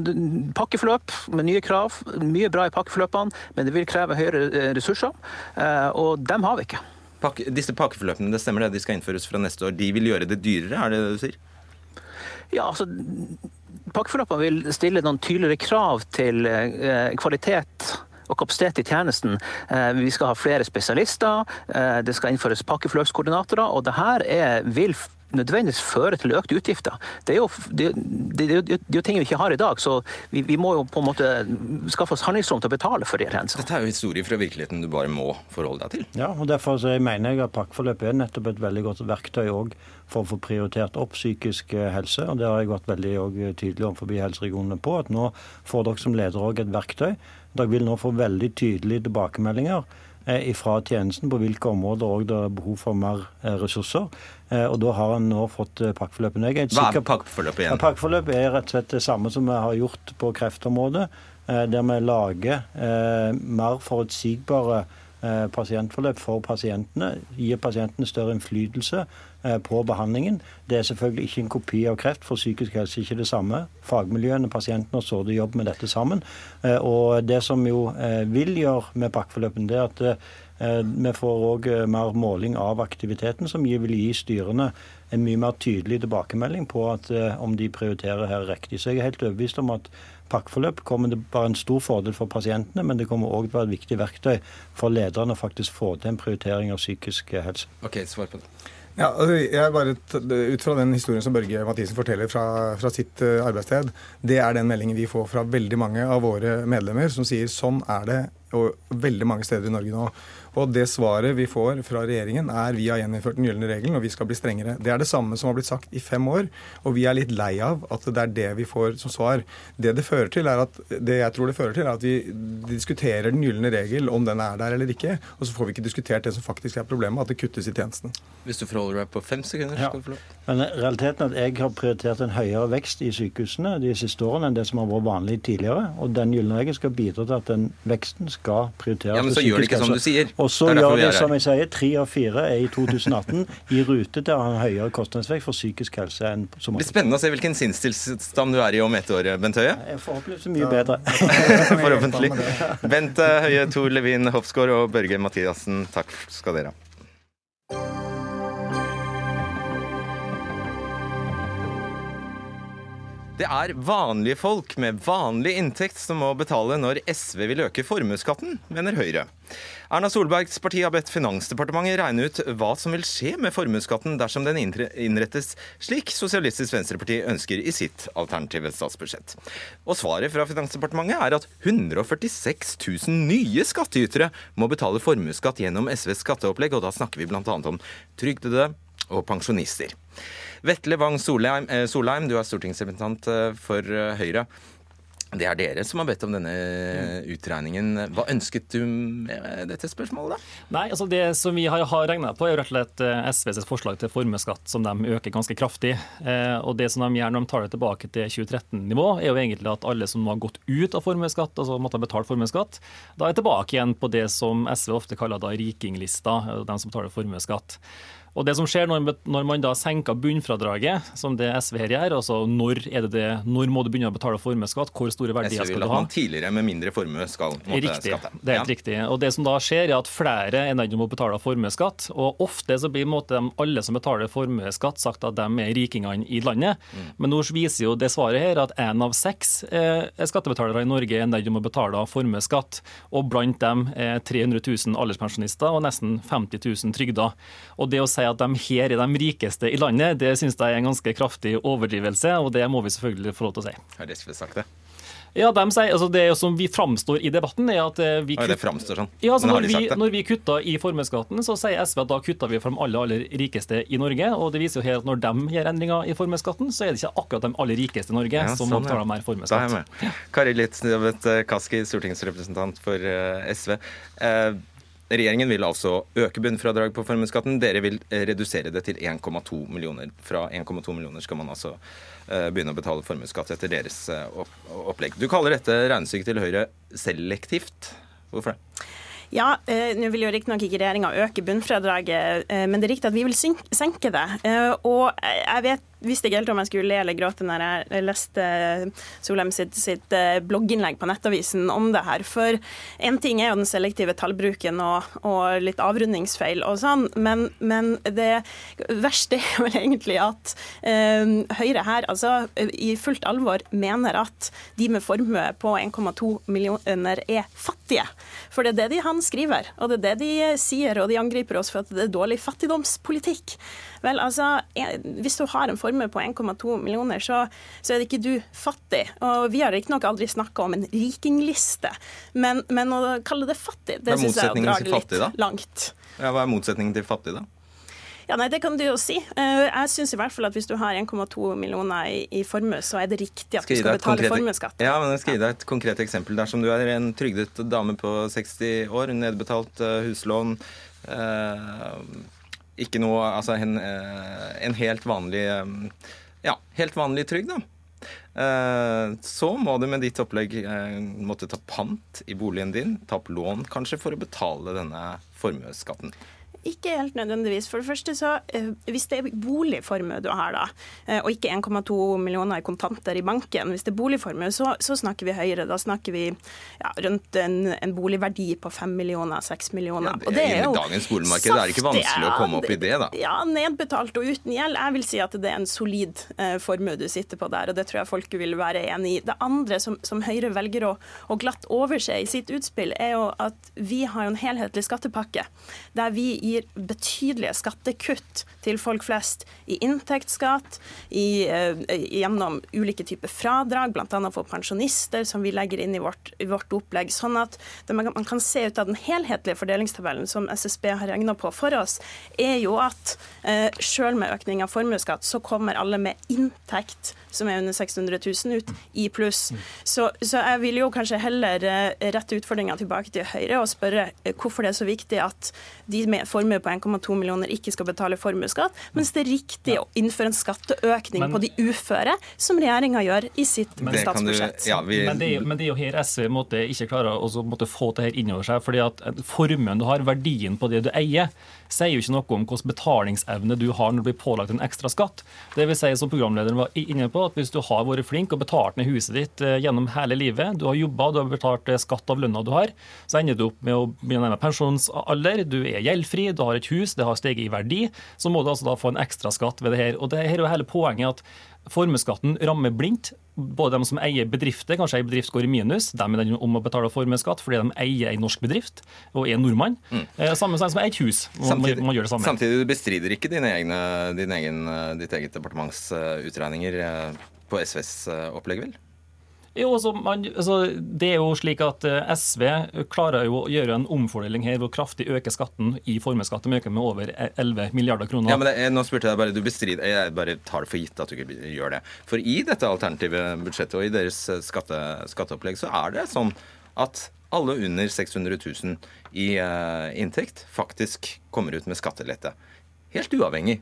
Speaker 7: pakkeforløp med nye krav. Mye bra i pakkeforløpene, men det vil kreve høyere eh, ressurser. Eh, og dem har vi ikke.
Speaker 2: Pakke, disse pakkeforløpene, det stemmer det, de skal innføres fra neste år. De vil gjøre det dyrere, er det det du sier?
Speaker 7: Ja, altså Pakkeforløpene vil stille noen tydeligere krav til eh, kvalitet og kapasitet i tjenesten. Eh, vi skal ha flere spesialister, det skal innføres pakkeforløpskoordinatorer. og det her er, vil nødvendigvis føre til økte utgifter. Det er jo, det, det, det, det er jo ting vi ikke har i dag, så vi, vi, må jo på en måte skaffe oss handlingsrom til å betale for de tjenestene.
Speaker 2: Dette er jo historie fra virkeligheten du bare må forholde deg til.
Speaker 6: Ja, og derfor så mener jeg at pakkeforløp er nettopp et veldig godt verktøy òg for å få prioritert opp psykisk eh, helse. og Det har jeg vært veldig tydelig overfor helseregionene på. At nå får dere som leder òg et verktøy dere vil nå få veldig tydelige tilbakemeldinger eh, fra tjenesten på hvilke områder det er behov for mer eh, ressurser. Eh, og Da har en nå fått pakkeforløpene.
Speaker 2: Hva er pakkeforløpet igjen?
Speaker 6: Ja, pakkeforløpet er rett og slett det samme som vi har gjort på kreftområdet. Der vi lager mer forutsigbare pasientforløp for pasientene. Gir pasientene større innflytelse Eh, på behandlingen. Det er selvfølgelig ikke en kopi av kreft, for psykisk helse er ikke det samme. Fagmiljøene, pasientene og sittet jobber med dette sammen. Eh, og det som jo eh, vil gjøre med pakkeforløpene, det er at vi får òg mer måling av aktiviteten, som vil gi styrene en mye mer tydelig tilbakemelding på at, om de prioriterer her riktig. Så jeg er helt overbevist om at pakkeforløp kommer det bare en stor fordel for pasientene, men det kommer òg til å være et viktig verktøy for lederne å faktisk få til en prioritering av psykisk helse.
Speaker 2: Ok, svar på det.
Speaker 8: Ja, altså, jeg bare, Ut fra den historien som Børge Mathisen forteller fra, fra, sitt uh, arbeidssted, det er den meldingen vi får fra veldig mange av våre medlemmer, som sier sånn er det og veldig mange steder i Norge nå. Og det svaret vi får fra regjeringen er vi har gjeninnført den gylne regelen og vi skal bli strengere. Det er det samme som har blitt sagt i fem år, og vi er litt lei av at det er det vi får som svar. Det det fører til er at, det jeg tror det fører til, er at vi diskuterer den gylne regel, om den er der eller ikke, og så får vi ikke diskutert det som faktisk er problemet, at det kuttes i tjenesten.
Speaker 2: Hvis du forholder deg på fem sekunder, ja. skal du få lov.
Speaker 6: Men realiteten er at jeg har prioritert en høyere vekst i sykehusene de siste årene enn det som har vært vanlig tidligere, og den gylne regel skal bidra til at den veksten skal prioriteres.
Speaker 2: Ja, Men så gjør det ikke som du sier.
Speaker 6: Og så gjør de som jeg sier, tre av fire er i 2018 i rute til å ha en høyere kostnadsvekst for psykisk helse enn
Speaker 2: somatiske. Det blir spennende å se hvilken sinnstilstand du er i om ett år, Bent Høie.
Speaker 6: Forhåpentligvis mye bedre.
Speaker 2: Forhåpentlig. Bent Høie, Tor Levin Hofsgaard og Børge Mathiassen, takk skal dere ha. Det er vanlige folk med vanlig inntekt som må betale når SV vil øke formuesskatten, mener Høyre. Erna Solbergs parti har bedt Finansdepartementet regne ut hva som vil skje med formuesskatten dersom den innrettes slik Sosialistisk Venstreparti ønsker i sitt alternative statsbudsjett. Og svaret fra Finansdepartementet er at 146 000 nye skattytere må betale formuesskatt gjennom SVs skatteopplegg, og da snakker vi bl.a. om trygdede og pensjonister. Vetle Wang Solheim, eh, Solheim, du er stortingsrepresentant eh, for eh, Høyre. Det er dere som har bedt om denne utregningen. Hva ønsket du med dette spørsmålet, da?
Speaker 9: Nei, altså Det som vi har, regna på, er rett og slett SVs forslag til formuesskatt, som de øker ganske kraftig. og Det som de gjør når de tar det tilbake til 2013-nivå, er jo egentlig at alle som har gått ut av formuesskatt, altså måtte ha betalt formuesskatt, da er tilbake igjen på det som SV ofte kaller da rikinglista, de som betaler formuesskatt. Og det som skjer når, når, man da senker bunnfradraget, som det SV her gjør, altså når, er det det, når må du begynne å betale formuesskatt, hvor store verdier skal du ha? SV vil
Speaker 2: at man tidligere med mindre formue skal måtte
Speaker 9: riktig, skatte. Det er helt ja. riktig. Og det som da skjer, er at flere er nødt til å betale formuesskatt. Og ofte så blir måte, alle som betaler formuesskatt, sagt at de er rikingene i landet. Mm. Men nå viser jo det svaret her at én av seks eh, skattebetalere i Norge er nødt til å betale formuesskatt. Og blant dem er 300 000 alderspensjonister og nesten 50 000 trygda. Og det å si at de her er de rikeste i landet, det syns jeg er en ganske kraftig overdrivelse, og det må vi selvfølgelig få lov til å si.
Speaker 2: Har SV sagt det?
Speaker 9: Ja, de sier, altså Det som vi framstår i debatten, er at eh, vi
Speaker 2: kutt... Det framstår sånn.
Speaker 9: Ja, altså når, vi, når vi kutta i formuesskatten, så sier SV at da kutta vi for de aller, aller rikeste i Norge. Og det viser jo her at når de gjør endringer i formuesskatten, så er det ikke akkurat de aller rikeste i Norge ja, som sånn, betaler ja. mer formuesskatt.
Speaker 2: Kari Litznevet Kaski, stortingsrepresentant for SV. Eh, Regjeringen vil altså øke bunnfradrag på formuesskatten. Dere vil redusere det til 1,2 millioner. Fra 1,2 millioner skal man altså Eh, begynne å betale formuesskatt etter deres eh, opplegg. Du kaller dette regnestykket til Høyre selektivt. Hvorfor det?
Speaker 10: Ja, eh, nå vil jo riktignok ikke regjeringa øke bunnfradraget, eh, men det er riktig at vi vil senke det. Eh, og jeg vet visste ikke helt om jeg skulle le eller gråte når jeg leste Solheim sitt, sitt, eh, blogginnlegg på Nettavisen om det her. For én ting er jo den selektive tallbruken og, og litt avrundingsfeil og sånn, men, men, det verste er vel egentlig at uh, Høyre her altså i fullt alvor mener at de med formue på 1,2 millioner er fattige. For det er det de han skriver, og det er det de sier, og de angriper oss for at det er dårlig fattigdomspolitikk. Vel, altså, Hvis du har en formue på 1,2 millioner, så, så, er det ikke du fattig. Og Vi har riktignok aldri snakka om en rikingliste, men, men, å kalle det fattig, det syns jeg er å dra det litt fattig, langt.
Speaker 2: Ja, hva er motsetningen til fattig, da?
Speaker 10: Ja, nei, Det kan du jo si. Eh, jeg syns i hvert fall at hvis du har 1,2 millioner i, i formue, så er det riktig at du skal betale konkret, formuesskatt.
Speaker 2: Ja, men jeg skal gi deg et konkret eksempel. Dersom du er en trygdet dame på 60 år, nedbetalt uh, huslån, uh, ikke noe Altså en, eh, en helt vanlig eh, Ja, helt vanlig trygd, da. Eh, så må du med ditt opplegg måtte ta pant i boligen din, ta opp lån kanskje, for å betale denne formuesskatten.
Speaker 10: Ikke helt nødvendigvis. For det første så, eh, Hvis det er boligformue du har, da, eh, og ikke 1,2 millioner i kontanter i banken, hvis det er boligformue, så, så snakker vi høyere. Da snakker vi ja, rundt en, en, boligverdi på 5 millioner, 6 millioner. Ja,
Speaker 2: og det er jo dagens boligmarked er det ikke vanskelig å komme opp i det, da.
Speaker 10: Ja, nedbetalt og uten gjeld. Jeg vil si at det er en solid eh, formue du sitter på der, og det tror jeg folk vil være enig i. Det andre som, som Høyre velger å, å glatt overse i sitt utspill, er jo at vi har en helhetlig skattepakke der vi gir gir betydelige skattekutt til folk flest i inntektsskatt, i, uh, gjennom ulike typer fradrag, bl.a. for pensjonister, som vi legger inn i vårt, i vårt opplegg. Sånn at man, man, kan se ut av den helhetlige fordelingstabellen som SSB har regna på for oss, er jo at eh, selv med økning av formuesskatt, så kommer alle med inntekt som er under 600 000 ut i pluss. Så, så, jeg vil jo kanskje heller eh, rette utfordringa tilbake til Høyre og spørre hvorfor det er så viktig at de med formue på 1,2 millioner ikke skal betale formuesskatt, mens det er riktig å innføre en skatteøkning men, på de uføre, som regjeringa gjør i sitt statsbudsjett. Du,
Speaker 9: ja, vi, men, det, men, det, er jo her SV måtte ikke klarer å måtte få det her innover seg. fordi at formuen du har, verdien på det du eier, sier jo ikke noe om hvilken betalingsevne du har når du blir pålagt en ekstra skatt. Det vil si, som programlederen var inne på, at Hvis du har vært flink og betalt ned huset ditt eh, gjennom hele livet, du har jobba, du har betalt eh, skatt av lønna du har, så ender du opp med å begynne nærme pensjonsalder, du er gjeldfri, du har et hus, det har steget i verdi, så må du altså da få en ekstra skatt ved det her. Og det her er jo hele poenget at Formuesskatten rammer blindt. Både de som eier bedrifter, kanskje ei bedrift går i minus, de er den om å betale formuesskatt fordi de eier ei norsk bedrift og er nordmann. Mm. Eh, samme som eier et hus.
Speaker 2: Samtidig,
Speaker 9: man, gjør det samme.
Speaker 2: samtidig du bestrider ikke dine egne, din egen, ditt eget departements utregninger eh, på SVs opplegg, vel?
Speaker 9: Jo, altså, man, altså, det er jo slik at eh, SV klarer jo å gjøre en omfordeling her hvor kraftig øker skatten i formuesskatt. De øker med over 11 milliarder kroner.
Speaker 2: Ja, men det, Nå spurte jeg bare, du bestrider, jeg bare tar det for gitt at du ikke gjør det. For i dette alternative budsjettet og i deres eh, skatte, skatteopplegg så er det sånn at alle under 600 000 i uh, inntekt faktisk kommer ut med skattelette. Helt uavhengig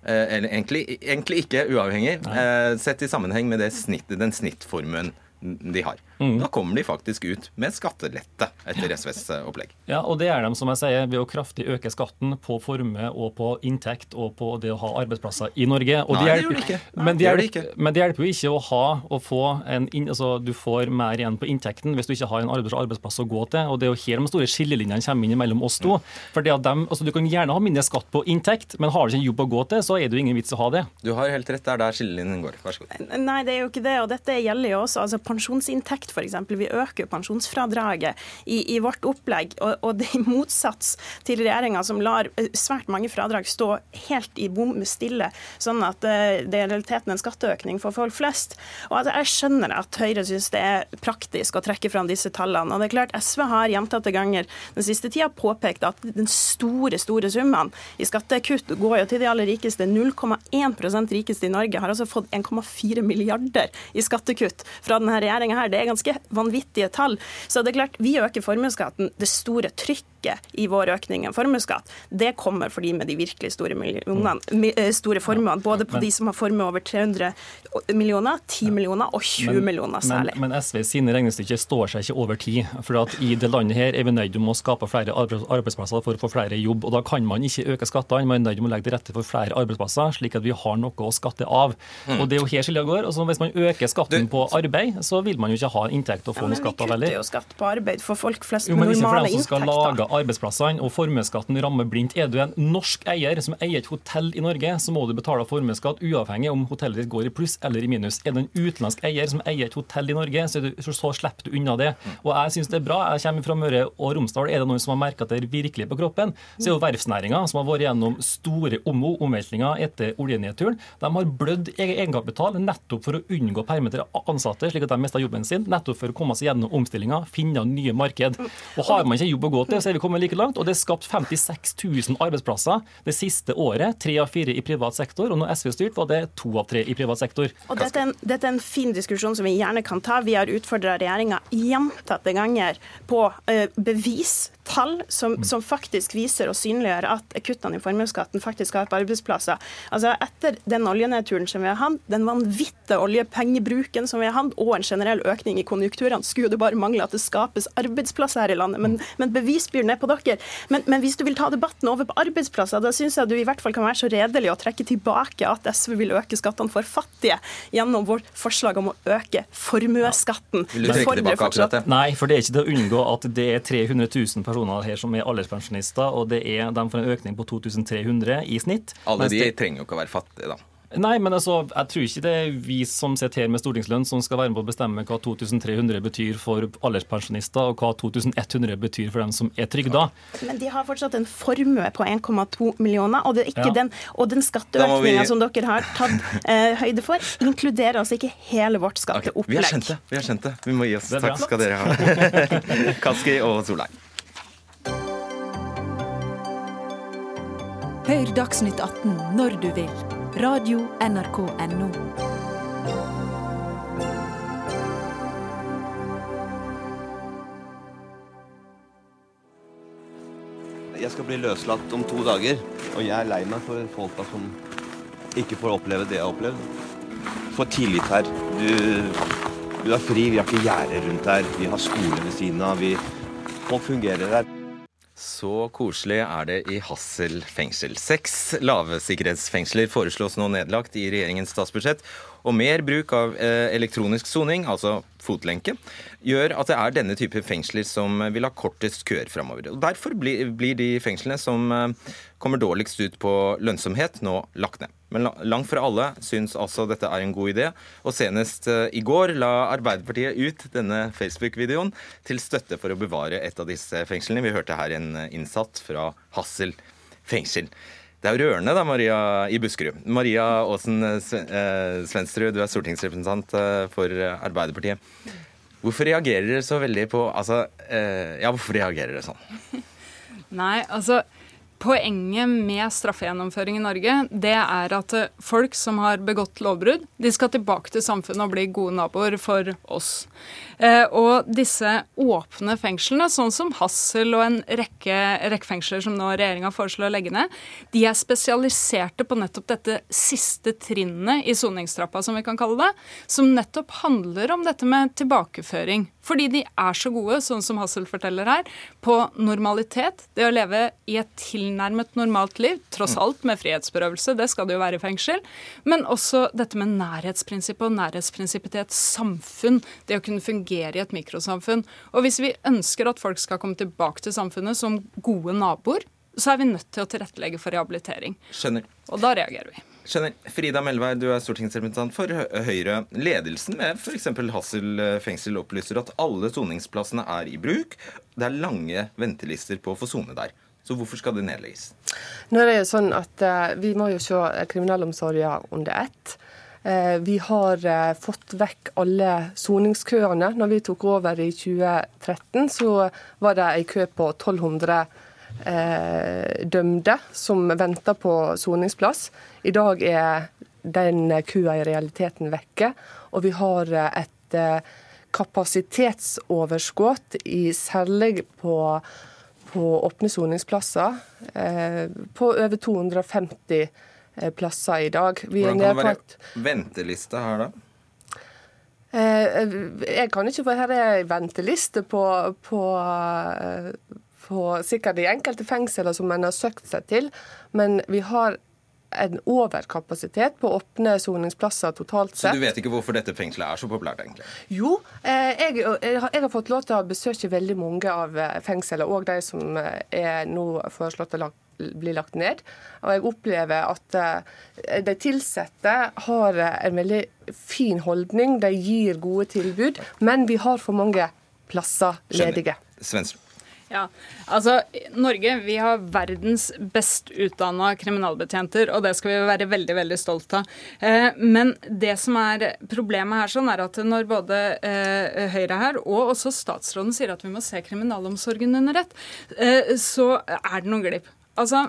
Speaker 2: eller egentlig, egentlig, ikke uavhengig, eh, sett i sammenheng med snitt, den snittformuen de har. Mm. Da kommer de faktisk ut med skattelette etter SVs eh, opplegg.
Speaker 9: Ja, og det er de, som jeg sier, ved å kraftig øke skatten på formue og på inntekt og på det å ha arbeidsplasser i Norge. Og
Speaker 2: Nei, det, gjør det ikke.
Speaker 9: Men det, hjelper, ikke. men det hjelper jo ikke å ha og få en altså Du får mer igjen på inntekten hvis du ikke har en arbeidsplass å gå til. og Det er jo her de store skillelinjene kommer inn mellom oss to. For det at dem, altså Du kan gjerne ha mindre skatt på inntekt, men har du ikke en jobb å gå til, så er det jo ingen vits å ha det.
Speaker 2: Du har helt rett, det er der skillelinjen går. Vær så god.
Speaker 10: Nei, det er jo ikke det. og dette gjelder jo også. altså pensjonsinntekt, f.eks. Vi øker pensjonsfradraget i, i vårt opplegg. Og, og, det i motsats til regjeringa som lar eh, svært mange fradrag stå helt i bom stille, sånn at eh, det er realiteten en skatteøkning for folk flest. Og at jeg skjønner at Høyre syns det er praktisk å trekke fram disse tallene. Og det er klart SV har gjentatte ganger den siste tida påpekt at den store, store summen i skattekutt går jo til de aller rikeste. 0,1 rikeste i Norge har altså fått 1,4 milliarder i skattekutt fra denne regjeringa. Det er ganske vanvittige tall. Så det er klart, vi øker formuesskatten. Det store trykket i vår økning av formuesskatt, det kommer for de med de virkelig store, eh, store formuene. Både på de som har formue over 300 millioner, 10 millioner og 20 men, millioner særlig.
Speaker 9: Men, men SV sine regnestykker står seg ikke over tid. For at i det landet her er vi nødt til å skape flere arbeidsplasser for å få flere jobb. og Da kan man ikke øke skattene, man er nødt til å legge til rette for flere arbeidsplasser, slik at vi har noe å skatte av. Mm. Og Det er jo her skillet går. Altså, hvis man øker skatten på arbeid, så vil man jo ikke ha inntekt å få ja, noe skatt av
Speaker 10: heller. Men vi kutter jo skatt på arbeid for folk flest
Speaker 9: med normale inntekter. Jo, men ikke for dem som skal lage arbeidsplassene, og formuesskatten rammer blindt. Er du en norsk eier som eier et hotell i Norge, så må du betale formuesskatt uavhengig om hotellet ditt går i pluss eller i minus. Er du en utenlandsk eier som eier et hotell i Norge, så, du, så slipper du unna det. Og jeg syns det er bra. Jeg kommer fra Møre og Romsdal. Er det noen som har merka det virkelig på kroppen, så er jo verftsnæringa, som har vært gjennom store omo, omveltninger etter oljenedturen, de har blødd egenkapital nettopp for å unngå permittere ansatte, slik at de mista jobben sin, nettopp for å komme seg gjennom omstillinga, finne nye marked. Og Har man ikke jobb å gå til, så er vi kommet like langt. Og det er skapt 56 000 arbeidsplasser det siste året. Tre av fire i privat sektor. Og når SV styrt, var det to av tre i privat sektor.
Speaker 10: Og dette er, en, dette er en fin diskusjon som vi gjerne kan ta. Vi har utfordra regjeringa gjentatte ganger på uh, bevis tall som, mm. som, faktisk viser og synliggjør at kuttene i formuesskatten faktisk har på arbeidsplasser. Altså Etter den oljenedturen som vi har hatt, den vanvittige oljepengebruken som vi har hatt, og en generell økning i konjunkturene, skulle det bare mangle at det skapes arbeidsplasser her i landet. Men, men bevisbyrden er på dere. Men, men, hvis du vil ta debatten over på arbeidsplasser, da syns jeg du i hvert fall kan være så redelig å trekke tilbake at SV vil øke skattene for fattige gjennom vårt forslag om å øke formuesskatten.
Speaker 2: Ja. Vil du trekke tilbake akkurat det?
Speaker 9: Nei, for det er ikke til å unngå at det er 300 000 personer personer her som er alderspensjonister, og det er, de får en økning på 2300 i snitt.
Speaker 2: Alle de trenger jo ikke å være fattige, da.
Speaker 9: Nei, men altså, jeg tror ikke det er vi som sitter her med stortingslønn som skal være med på å bestemme hva 2300 betyr for alderspensjonister, og hva 2100 betyr for dem som er trygda.
Speaker 10: Men de har fortsatt en formue på 1,2 millioner, og, det er ikke ja. den, og den skatteøkninga vi... som dere har tatt eh, høyde for, inkluderer altså ikke hele vårt skatteopplegg. Okay.
Speaker 2: Vi har skjønt det. Vi har skjønt det. Vi må gi oss. Takk skal dere ha. Kaski og Solheim.
Speaker 1: Hør Dagsnytt 18 når du vil. Radio NRK Radio.nrk.no.
Speaker 11: Jeg skal bli løslatt om to dager, og jeg er lei meg for folka som ikke får oppleve det jeg har opplevd. Få tillit her. Du, du er fri, vi har ikke gjerde rundt her. Vi har skole ved siden av. Vi, folk fungerer her.
Speaker 2: Så koselig er det i Hassel fengsel. Seks lavsikkerhetsfengsler foreslås nå nedlagt i regjeringens statsbudsjett. Og mer bruk av eh, elektronisk soning, altså fotlenke, gjør at det er denne type fengsler som vil ha kortest køer framover. Derfor blir, blir de fengslene som eh, kommer dårligst ut på lønnsomhet, nå lagt ned. Men langt fra alle syns altså dette er en god idé. Og senest uh, i går la Arbeiderpartiet ut denne Facebook-videoen til støtte for å bevare et av disse fengslene. Vi hørte her en innsatt fra Hassel fengsel. Det er jo rørende da, Maria i Buskerud. Maria Aasen eh, Svendsrud, du er stortingsrepresentant eh, for Arbeiderpartiet. Hvorfor reagerer dere så veldig på altså, Ja, hvorfor reagerer dere sånn?
Speaker 12: Nei, altså Poenget med straffegjennomføring i Norge det er at folk som har begått lovbrudd, de skal tilbake til samfunnet og bli gode naboer for oss. Eh, og disse åpne fengslene, sånn som Hassel og en rekke, rekke fengsler som nå regjeringa foreslår å legge ned, de er spesialiserte på nettopp dette siste trinnet i soningstrappa, som vi kan kalle det, som nettopp handler om dette med tilbakeføring. Fordi de er så gode, sånn som Hassel forteller her, på normalitet. Det å leve i et tilnærmet normalt liv, tross mm. alt med frihetsberøvelse, det skal det jo være i fengsel. Men også dette med nærhetsprinsippet og nærhetsprinsippet til et samfunn. Det å kunne fungere fungere i et mikrosamfunn. Og hvis vi ønsker at folk skal komme tilbake til samfunnet som gode naboer, så er vi nødt til å tilrettelegge for rehabilitering.
Speaker 2: Skjønner.
Speaker 12: Og da reagerer vi.
Speaker 2: Frida Melvær, du er stortingsrepresentant for Høyre. Ledelsen med f.eks. Hassel fengsel opplyser at alle soningsplassene er i bruk. Det er lange ventelister på å få sone der. Så hvorfor skal det nedlegges?
Speaker 13: Nå er det jo sånn at uh, Vi må jo se kriminalomsorgen under ett. Vi har fått vekk alle soningskøene. Når vi tok over i 2013, så var det en kø på 1200 dømte som venter på soningsplass. I dag er den køa i realiteten vekke, og vi har et kapasitetsoverskudd, særlig på på åpne soningsplasser eh, på over 250 eh, plasser i dag.
Speaker 2: Vi Hvordan kan det være et... venteliste her, da?
Speaker 13: Eh, jeg kan ikke for Her er venteliste på, på, på sikkert de enkelte fengsler som en har søkt seg til, men vi har en overkapasitet på åpne soningsplasser totalt sett.
Speaker 2: Så du vet ikke hvorfor dette fengselet er så populært, egentlig?
Speaker 13: Jo, eh, jeg, jeg, har fått lov til å besøke veldig mange av eh, fengslene, og de som eh, er nå foreslått å bli lagt ned. Og jeg opplever at de ansatte har en veldig fin holdning, de gir gode tilbud, men vi har for mange plasser ledige.
Speaker 2: Svensson.
Speaker 12: Ja, altså Norge vi har verdens best utdanna kriminalbetjenter, og det skal vi være veldig veldig stolt av. Eh, men det som er problemet her, sånn er at når både eh, Høyre her og også statsråden sier at vi må se kriminalomsorgen under ett, eh, så er det noen glipp. Altså,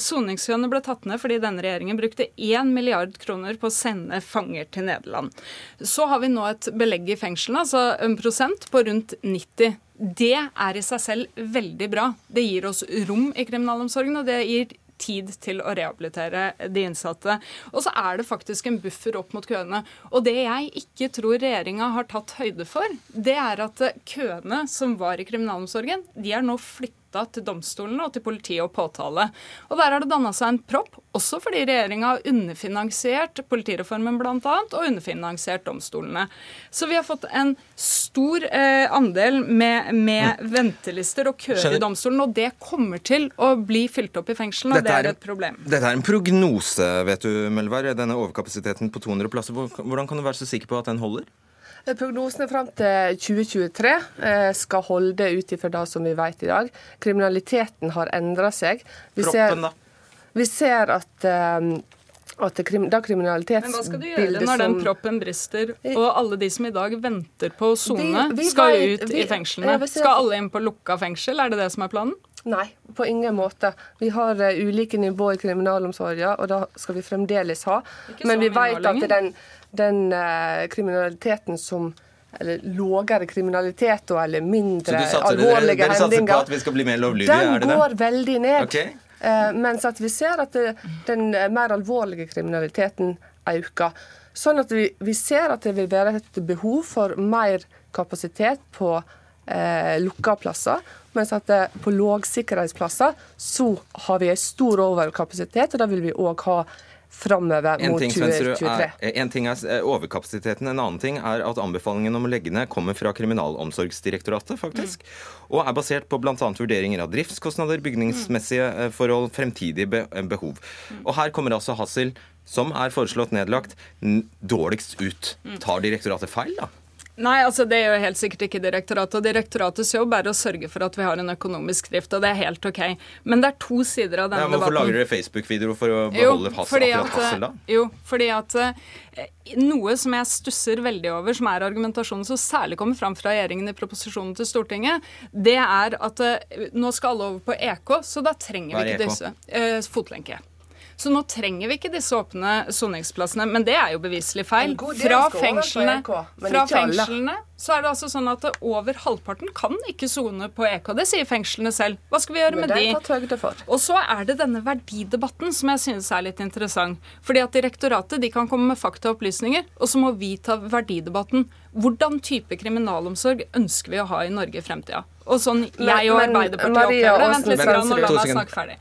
Speaker 12: Soningskøene ble tatt ned fordi denne regjeringen brukte 1 milliard kroner på å sende fanger til Nederland. Så har vi nå et belegg i fengslene, altså en prosent, på rundt 90 det er i seg selv veldig bra. Det gir oss rom i kriminalomsorgen, og det gir tid til å rehabilitere de innsatte. Og så er det faktisk en buffer opp mot køene. Og det jeg ikke tror regjeringa har tatt høyde for, det er at køene som var i kriminalomsorgen, de er nå flytta flytta til domstolene og til politiet og påtale. Og Der har det danna seg en propp, også fordi regjeringa har underfinansiert politireformen bl.a. og underfinansiert domstolene. Så vi har fått en stor eh, andel med, med mm. ventelister og køer i domstolen, og det kommer til å bli fylt opp i fengslene, og det er et problem.
Speaker 2: Dette er en prognose, vet du, Melvær. denne overkapasiteten på 200 plasser. Hvordan kan du være så sikker på at den holder?
Speaker 13: Prognosene fram til 2023 eh, skal holde ut ifra det som vi vet i dag. Kriminaliteten har endra seg.
Speaker 2: Vi Proppen, da?
Speaker 13: Vi ser at um, at det, da kriminalitetsbildet
Speaker 12: Men hva skal du gjøre når den proppen brister, og alle de som i dag venter på å sone, skal ut vi, i fengslene? Skal alle inn på lukka fengsel? Er det det som er planen?
Speaker 13: Nei, på ingen måte. Vi har uh, ulike nivåer i kriminalomsorgen, og det skal vi fremdeles ha. Men vi vet at den, den uh, kriminaliteten som eller lavere kriminalitet og eller mindre alvorlige
Speaker 2: hendinger. Dere satser på at vi skal bli mer lovlydige,
Speaker 13: er
Speaker 2: det det?
Speaker 13: Den går veldig ned.
Speaker 2: Okay.
Speaker 13: Uh, mens at vi ser at det, den mer alvorlige kriminaliteten øker. Sånn at vi, vi, ser at det vil være et behov for mer kapasitet på uh, lukka plasser. Mens at det, på lågsikkerhetsplasser så har vi en stor overkapasitet, og da vil vi òg ha framover mot 2023.
Speaker 2: En ting er eh, overkapasiteten, en annen ting er at anbefalingen om å legge ned kommer fra Kriminalomsorgsdirektoratet, faktisk. Mm. Og er basert på bl.a. vurderinger av driftskostnader, bygningsmessige eh, forhold, fremtidige eh, behov. Mm. Og her kommer altså Hassel, som er foreslått nedlagt, dårligst ut. Mm. Tar direktoratet feil, da?
Speaker 12: Nei, altså det gjør helt sikkert ikke direktoratet. og Direktoratets jobb er å sørge for at vi har en økonomisk drift, og det er helt OK. Men det er to sider av denne ja,
Speaker 2: hvorfor
Speaker 12: debatten.
Speaker 2: Lager dere Facebook-videoer for å beholde jo, fordi akkurat Hassel, da?
Speaker 12: Jo, fordi at eh, noe som jeg stusser veldig over, som er argumentasjonen som særlig kommer fram fra regjeringen i proposisjonen til Stortinget, det er at eh, nå skal alle over på EK, så da trenger vi ikke disse. Eh, fotlenke. Så nå trenger vi ikke disse åpne soningsplassene. Men det er jo beviselig feil. Fra fengslene, fra fengslene så er det altså sånn at over halvparten kan ikke sone på EK. Det sier fengslene selv. Hva skal vi gjøre med de? Og så er det denne verdidebatten som jeg synes er litt interessant. Fordi at direktoratet de kan komme med faktaopplysninger, og så må vi ta verdidebatten. Hvordan type kriminalomsorg ønsker vi å ha i Norge i fremtida? Og sånn jeg og Arbeiderpartiet opplever det. Vent litt, og la meg snakke ferdig.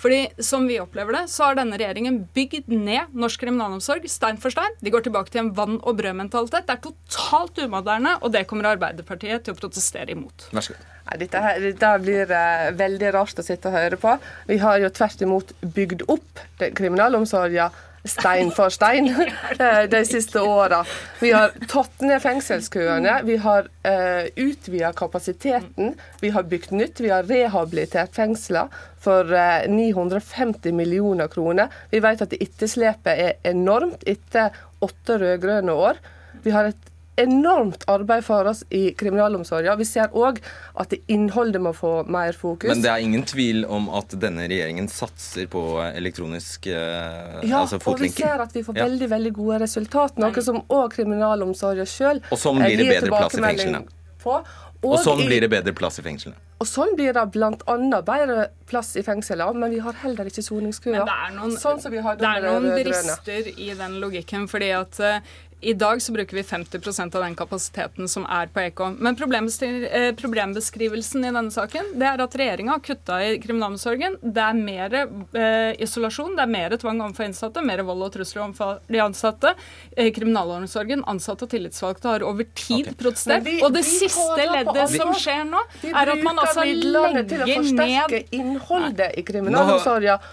Speaker 12: Fordi som vi opplever det, så har denne regjeringen bygd ned norsk kriminalomsorg stein for stein. De går tilbake til en vann- og brød-mentalitet. Det er totalt umoderne, og det kommer Arbeiderpartiet til å protestere imot.
Speaker 2: Vær så god.
Speaker 13: Dette, her, dette blir uh, veldig rart å sitte og høre på. Vi har jo tvert imot bygd opp kriminalomsorgen stein for stein eh, de siste åra. Vi har tatt ned fengselskøene, vi har uh, utvida kapasiteten, vi har bygd nytt, vi har rehabilitert fengsler for uh, 950 millioner kroner. Vi vet at etterslepet er enormt etter åtte rød-grønne år. Vi har et enormt arbeid for oss i kriminalomsorgen. Vi ser òg at innholdet må få mer fokus.
Speaker 2: Men det er ingen tvil om at denne regjeringen satser på elektronisk eh,
Speaker 13: ja,
Speaker 2: altså
Speaker 13: og vi ser at vi får ja. veldig veldig gode resultat, noe som òg kriminalomsorgen sjøl
Speaker 2: sånn blir det bedre plass i fengslene.
Speaker 13: På.
Speaker 2: Og, og sånn blir det bedre plass i fengslene.
Speaker 13: Og sånn blir det bl.a. bedre plass i fengslene, men vi har heller ikke soningskøer.
Speaker 12: Det er noen, sånn det er noen brister i den logikken. fordi at uh, i dag så bruker vi 50% av den kapasiteten som er på Ekom. Men eh, problembeskrivelsen i denne saken det er at regjeringa har kutta i kriminalomsorgen. Det er mer eh, isolasjon, det er mer tvang overfor innsatte, mer vold og trusler overfor de ansatte. Eh, kriminalomsorgen, ansatte og tillitsvalgte har over tid okay. protestert. De, og det siste leddet som skjer nå, er at man altså legger ned
Speaker 13: til å forsterke innholdet i kriminalomsorgen,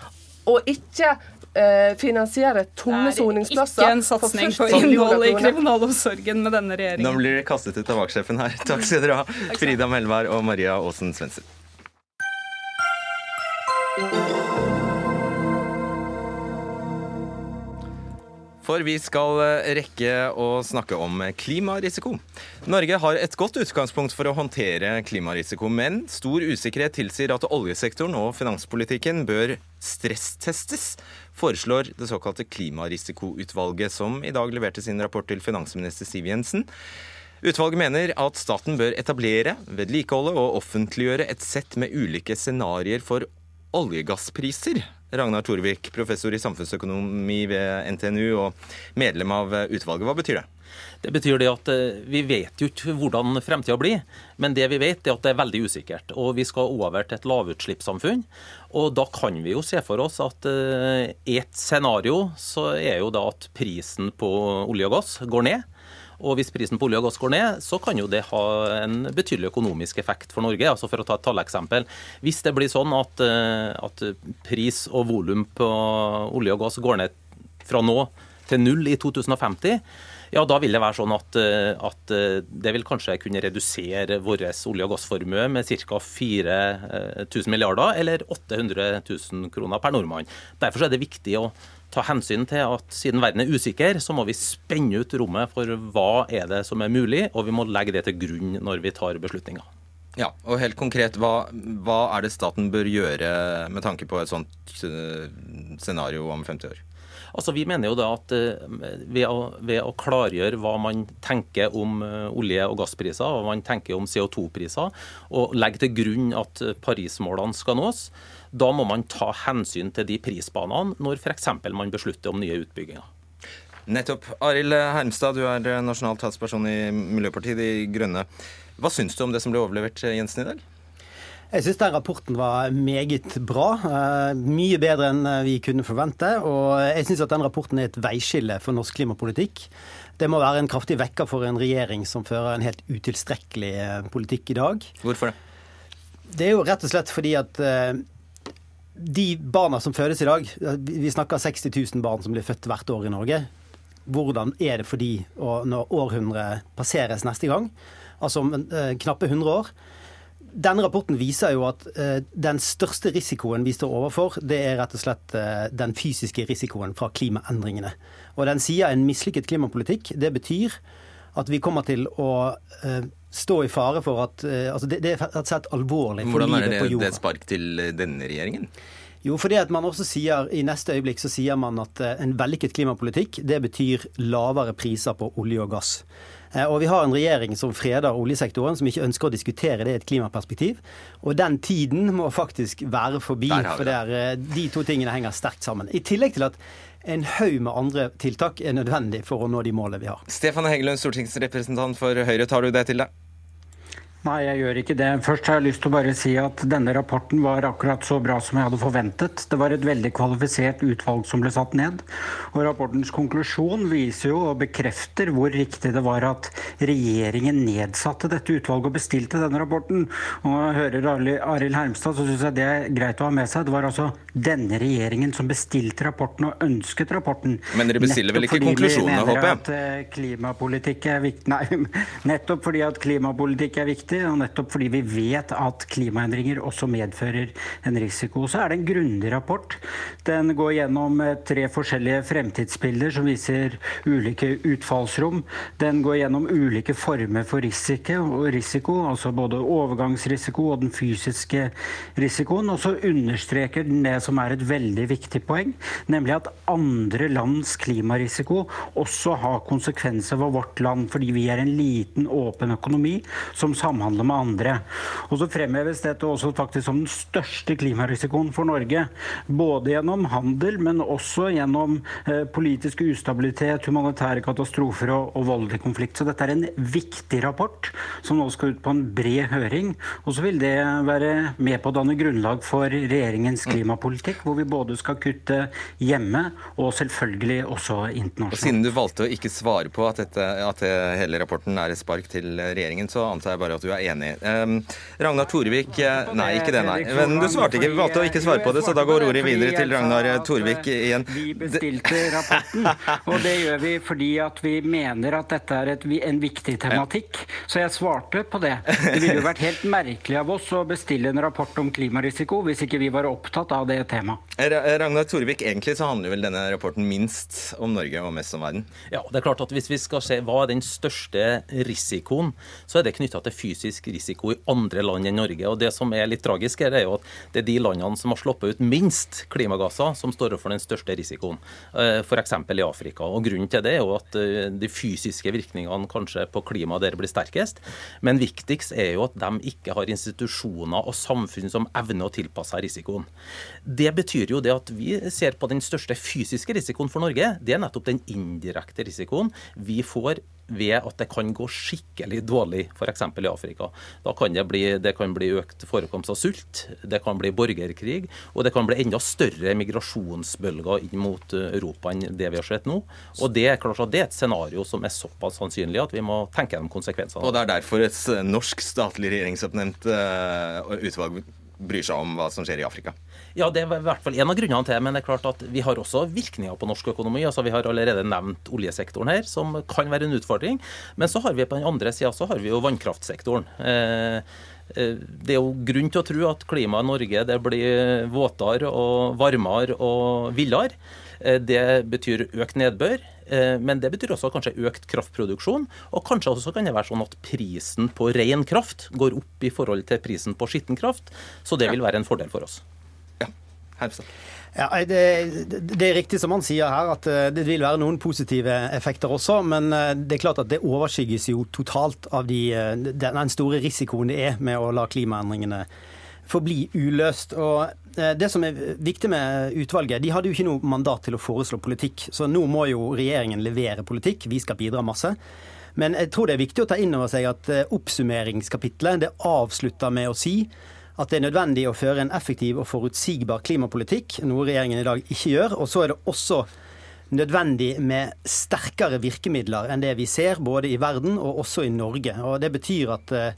Speaker 13: og ikke finansiere tomme soningsplasser.
Speaker 12: Det er ikke en satsing på innhold i kriminalomsorgen med denne regjeringen.
Speaker 2: Nå blir dere kastet ut av vaksjefen her. Takk skal dere ha, Frida Melvær og Maria Aasen Svendsen. For vi skal eh, rekke å snakke om klimarisiko. Norge har et godt utgangspunkt for å håndtere klimarisiko, men stor usikkerhet tilsier at oljesektoren og finanspolitikken bør stresstestes, foreslår det såkalte Klimarisikoutvalget, som i dag leverte sin rapport til finansminister Siv Jensen. Utvalget mener at staten bør etablere, vedlikeholde og offentliggjøre et sett med ulike scenarioer for oljegasspriser Ragnar Torvik, professor i samfunnsøkonomi ved NTNU og medlem av utvalget. Hva betyr det?
Speaker 14: Det betyr det at eh, vi vet jo ikke hvordan fremtida blir, men det vi vet er at det er veldig usikkert. Og vi skal over til et lavutslippssamfunn. Og da kan vi jo se for oss at i et scenario så er jo da at prisen på olje og gass går ned. Og hvis prisen på olje og gass går ned, så kan jo det ha en betydelig økonomisk effekt for Norge. Altså For å ta et talleksempel. Hvis det blir sånn at, eh, at pris og volum på olje og gass går ned fra nå til null i 2050, ja, da vil det være sånn at, eh, at eh, det vil kanskje kunne redusere vår olje- og gassformue med ca. 4000 milliarder, eller 800 000 kroner per nordmann. Derfor er det viktig å ta hensyn til at siden verden er usikker, så må vi spenne ut rommet for hva er det som er mulig, og vi må legge det til grunn når vi tar beslutninger.
Speaker 2: Ja, og helt konkret, hva, hva er det staten bør gjøre med tanke på et sånt eh, scenario om 50 år?
Speaker 14: Altså, Vi mener jo da at eh, ved å, ved å, klargjøre hva man tenker om eh, olje- og gasspriser, hva man tenker om CO2-priser, og legge til grunn at Paris-målene skal nås, da må man ta hensyn til de prisbanene når f.eks. man beslutter om nye utbygginger.
Speaker 2: Nettopp. Arild Hermstad, du er nasjonal talsperson i Miljøpartiet De Grønne. Hva syns du om det som ble overlevert Jensen i dag?
Speaker 15: Jeg syns den rapporten var meget bra. Eh, mye bedre enn vi kunne forvente. Og jeg syns at den rapporten er et veiskille for norsk klimapolitikk. Det må være en kraftig vekker for en regjering som fører en helt utilstrekkelig eh, politikk i dag.
Speaker 2: Hvorfor det?
Speaker 15: Det er jo rett og slett fordi at eh, de barna som fødes i dag, vi snakker 60 000 barn som blir født hvert år i Norge. Hvordan er det for de når århundret passeres neste gang? Altså om eh, knappe 100 år. Denne rapporten viser jo at eh, den største risikoen vi står overfor, det er rett og slett eh, den fysiske risikoen fra klimaendringene. Og den sier en mislykket klimapolitikk. Det betyr at vi kommer til å stå i fare for at eh, altså det, det, er rett og slett alvorlig for
Speaker 2: Hvordan
Speaker 15: livet
Speaker 2: på
Speaker 15: jorda. Hvordan er
Speaker 2: det et spark til denne regjeringen?
Speaker 15: Jo, fordi at man også sier, I neste øyeblikk så sier man at eh, en vellykket klimapolitikk det betyr lavere priser på olje og gass. Og Vi har en regjering som freder oljesektoren, som ikke ønsker å diskutere det i et klimaperspektiv. Og Den tiden må faktisk være forbi, for der, de to tingene henger sterkt sammen. I tillegg til at en haug med andre tiltak er nødvendig for å nå de målene vi har.
Speaker 2: Stefan Heggelund, stortingsrepresentant for Høyre, tar du det til deg?
Speaker 16: Nei, jeg gjør ikke det. Først har jeg lyst til å bare si at denne rapporten var akkurat så bra som jeg hadde forventet. Det var et veldig kvalifisert utvalg som ble satt ned. Og rapportens konklusjon viser jo og bekrefter hvor riktig det var at regjeringen nedsatte dette utvalget og bestilte denne rapporten. Og når jeg hører Arild Hermstad, så syns jeg det er greit å ha med seg. Det var altså denne regjeringen som bestilte rapporten og ønsket rapporten.
Speaker 2: Men dere bestiller vel ikke konklusjonene, håper jeg?
Speaker 16: At eh, klimapolitikk er viktig. Nei, nettopp fordi at klimapolitikk er viktig viktig, og nettopp fordi vi vet at klimaendringer også medfører en risiko. Så er det en grundig rapport. Den går gjennom eh, tre forskjellige fremtidsbilder som viser ulike utfallsrom. Den går gjennom ulike former for risiko, risiko altså både overgangsrisiko og den fysiske risikoen. Og så understreker den det som er et veldig viktig poeng, nemlig at andre lands klimarisiko også har konsekvenser for vårt land, fordi vi er en liten, åpen økonomi som samhandler samhandle med andre. Og så fremheves dette også faktisk som den største klimarisikoen for Norge. Både gjennom handel, men også gjennom eh, politisk ustabilitet, humanitære katastrofer og, og voldelig konflikt. Så dette er en viktig rapport som nå skal ut på en bred høring. Og så vil det være med på å danne grunnlag for regjeringens klimapolitikk, hvor vi både skal kutte hjemme og selvfølgelig også internasjonalt.
Speaker 2: Og siden du valgte å ikke svare på at, dette, at hele rapporten er et spark til regjeringen, så antar jeg bare at du er er enig. Um, Ragnar Torvik eh, Nei, ikke det, nei. Men du svarte ikke, valgte å ikke svare på det, så da går ordet videre til Ragnar Torvik igjen.
Speaker 16: Vi bestilte rapporten, og det gjør vi fordi at vi mener at dette er et, en viktig tematikk. Så jeg svarte på det. Det ville jo vært helt merkelig av oss å bestille en rapport om klimarisiko hvis ikke vi var opptatt av det temaet.
Speaker 2: Ragnar Torvik, egentlig så handler vel denne rapporten minst om Norge og mest om verden?
Speaker 14: Ja, det er klart at hvis vi skal se hva er den største risikoen, så er det knytta til fysisk fysisk risiko i andre land enn Norge. Og Det som er litt tragisk, er jo at det er de landene som har sluppet ut minst klimagasser, som står for den største risikoen, eh, f.eks. i Afrika. Og Grunnen til det er jo at eh, de fysiske virkningene kanskje på klimaet der blir sterkest. Men viktigst er jo at de ikke har institusjoner og samfunn som evner å tilpasse seg risikoen. Det betyr jo det at vi ser på den største fysiske risikoen for Norge. Det er nettopp den indirekte risikoen vi får ved at det kan gå skikkelig dårlig, f.eks. i Afrika. Da kan det, bli, det kan bli økt forekomst av sult, det kan bli borgerkrig, og det kan bli enda større migrasjonsbølger inn mot eh, Europa enn det vi har sett nå. Og Det er klart at det er et scenario som er såpass sannsynlig at vi må tenke gjennom konsekvensene.
Speaker 2: Og Det er derfor et norsk statlig regjeringsoppnevnt eh, utvalg bryr seg om hva som skjer i Afrika?
Speaker 14: Ja, Det er i hvert fall en av grunnene til. Men det er klart at vi har også virkninger på norsk økonomi. altså Vi har allerede nevnt oljesektoren her, som kan være en utfordring. Men så har vi på den andre sida jo vannkraftsektoren. Eh, eh, det er jo grunn til å tro at klimaet i Norge det blir våtere og varmere og villere. Eh, det betyr økt nedbør. Men det betyr også kanskje økt kraftproduksjon. Og kanskje også kan det være sånn at prisen på ren kraft går opp i forhold til prisen på skitten kraft. Så det vil være en fordel for oss.
Speaker 15: Ja, det, det, er riktig som han sier her, at eh, det vil være noen positive effekter også. Men eh, det er klart at det overskygges jo totalt av de, eh, den store risikoen det er med å la klimaendringene forbli uløst. Og det som er viktig med utvalget, de hadde jo ikke noe mandat til å foreslå politikk. Så nå må jo regjeringen levere politikk. Vi skal bidra masse. Men jeg tror det er viktig å ta inn over seg at oppsummeringskapitlet det avslutter med å si at det er nødvendig å føre en effektiv og forutsigbar klimapolitikk, noe regjeringen i dag ikke gjør. Og så er det også nødvendig med sterkere virkemidler enn det vi ser, både i verden og også i Norge. Og Det betyr at eh,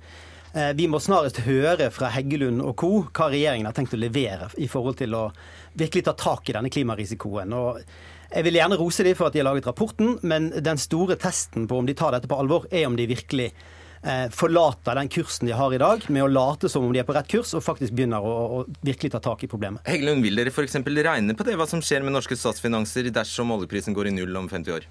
Speaker 15: vi må snarest høre fra Heggelund og co. hva regjeringen har tenkt å levere i forhold til å virkelig ta tak i denne klimarisikoen. Og jeg vil gjerne rose dem for at de har laget rapporten, men den store testen på om de tar dette på alvor, er om de virkelig Eh, forlater den kursen de har i dag, med å late som om de er på rett kurs, og faktisk begynner å, å virkelig ta tak i problemet.
Speaker 2: Heggelund, vil dere f.eks. regne på det, hva som skjer med norske statsfinanser dersom oljeprisen går i null om 50 år?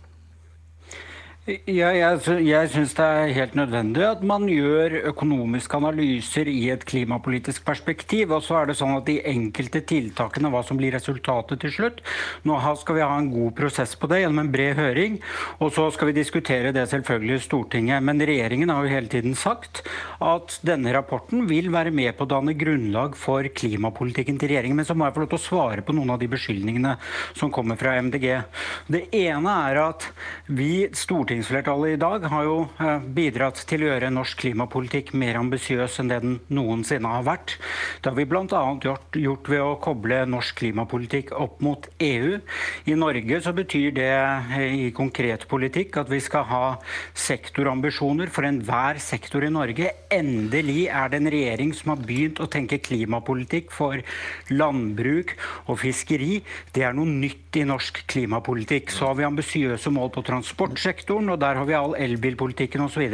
Speaker 16: Ja, jeg, jeg syns det er helt nødvendig at man gjør økonomiske analyser i et klimapolitisk perspektiv. Og så er det sånn at de enkelte tiltakene, hva som blir resultatet til slutt Nå skal vi ha en god prosess på det gjennom en bred høring, og så skal vi diskutere det selvfølgelig i Stortinget. Men regjeringen har jo hele tiden sagt at denne rapporten vil være med på å danne grunnlag for klimapolitikken til regjeringen. Men så må jeg få lov til å svare på noen av de beskyldningene som kommer fra MDG. Det ene er at vi, Stortinget stortingsflertallet i dag har jo eh, bidratt til å gjøre norsk klimapolitikk mer ambisiøs enn det den noensinne har vært. Det har vi bl.a. Gjort, gjort ved å koble norsk klimapolitikk opp mot EU. I Norge så betyr det eh, i konkret politikk at vi skal ha sektorambisjoner for enhver sektor i Norge. Endelig er det en regjering som har begynt å tenke klimapolitikk for landbruk og fiskeri. Det er noe nytt i norsk klimapolitikk. Så har vi ambisiøse mål på transportsektoren, og der har vi all elbilpolitikken osv.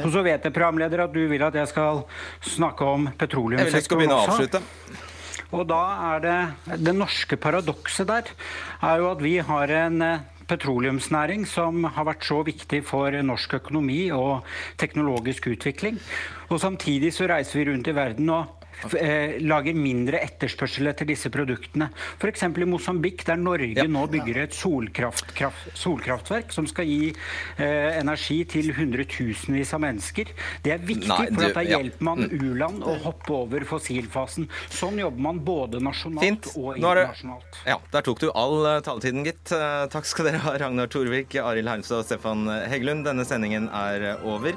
Speaker 16: Og så vet jeg, programleder, at du vil at jeg skal snakke om petroleumssektoren
Speaker 2: Jeg vil du skal begynne å avslutte.
Speaker 16: Og da er det Det norske paradokset der er jo at vi har en eh, petroleumsnæring som har vært så viktig for norsk økonomi og teknologisk utvikling. Og samtidig så reiser vi rundt i verden og eh, lager mindre etterspørsel etter disse produktene. F.eks. i Mosambik, der Norge ja. nå bygger et solkraft, kraft, solkraftverk som skal gi eh, energi til hundretusenvis av mennesker. Det er viktig, Nei, du, for at da hjelper man mm. u-land å hoppe over fossilfasen. Sånn jobber man både nasjonalt
Speaker 2: Fint.
Speaker 16: og internasjonalt.
Speaker 2: Ja, Der tok du all uh, taletiden, gitt. Uh, takk skal dere ha, Ragnar Torvik, Arild Hermstad og Stefan Heggelund. Denne sendingen er over.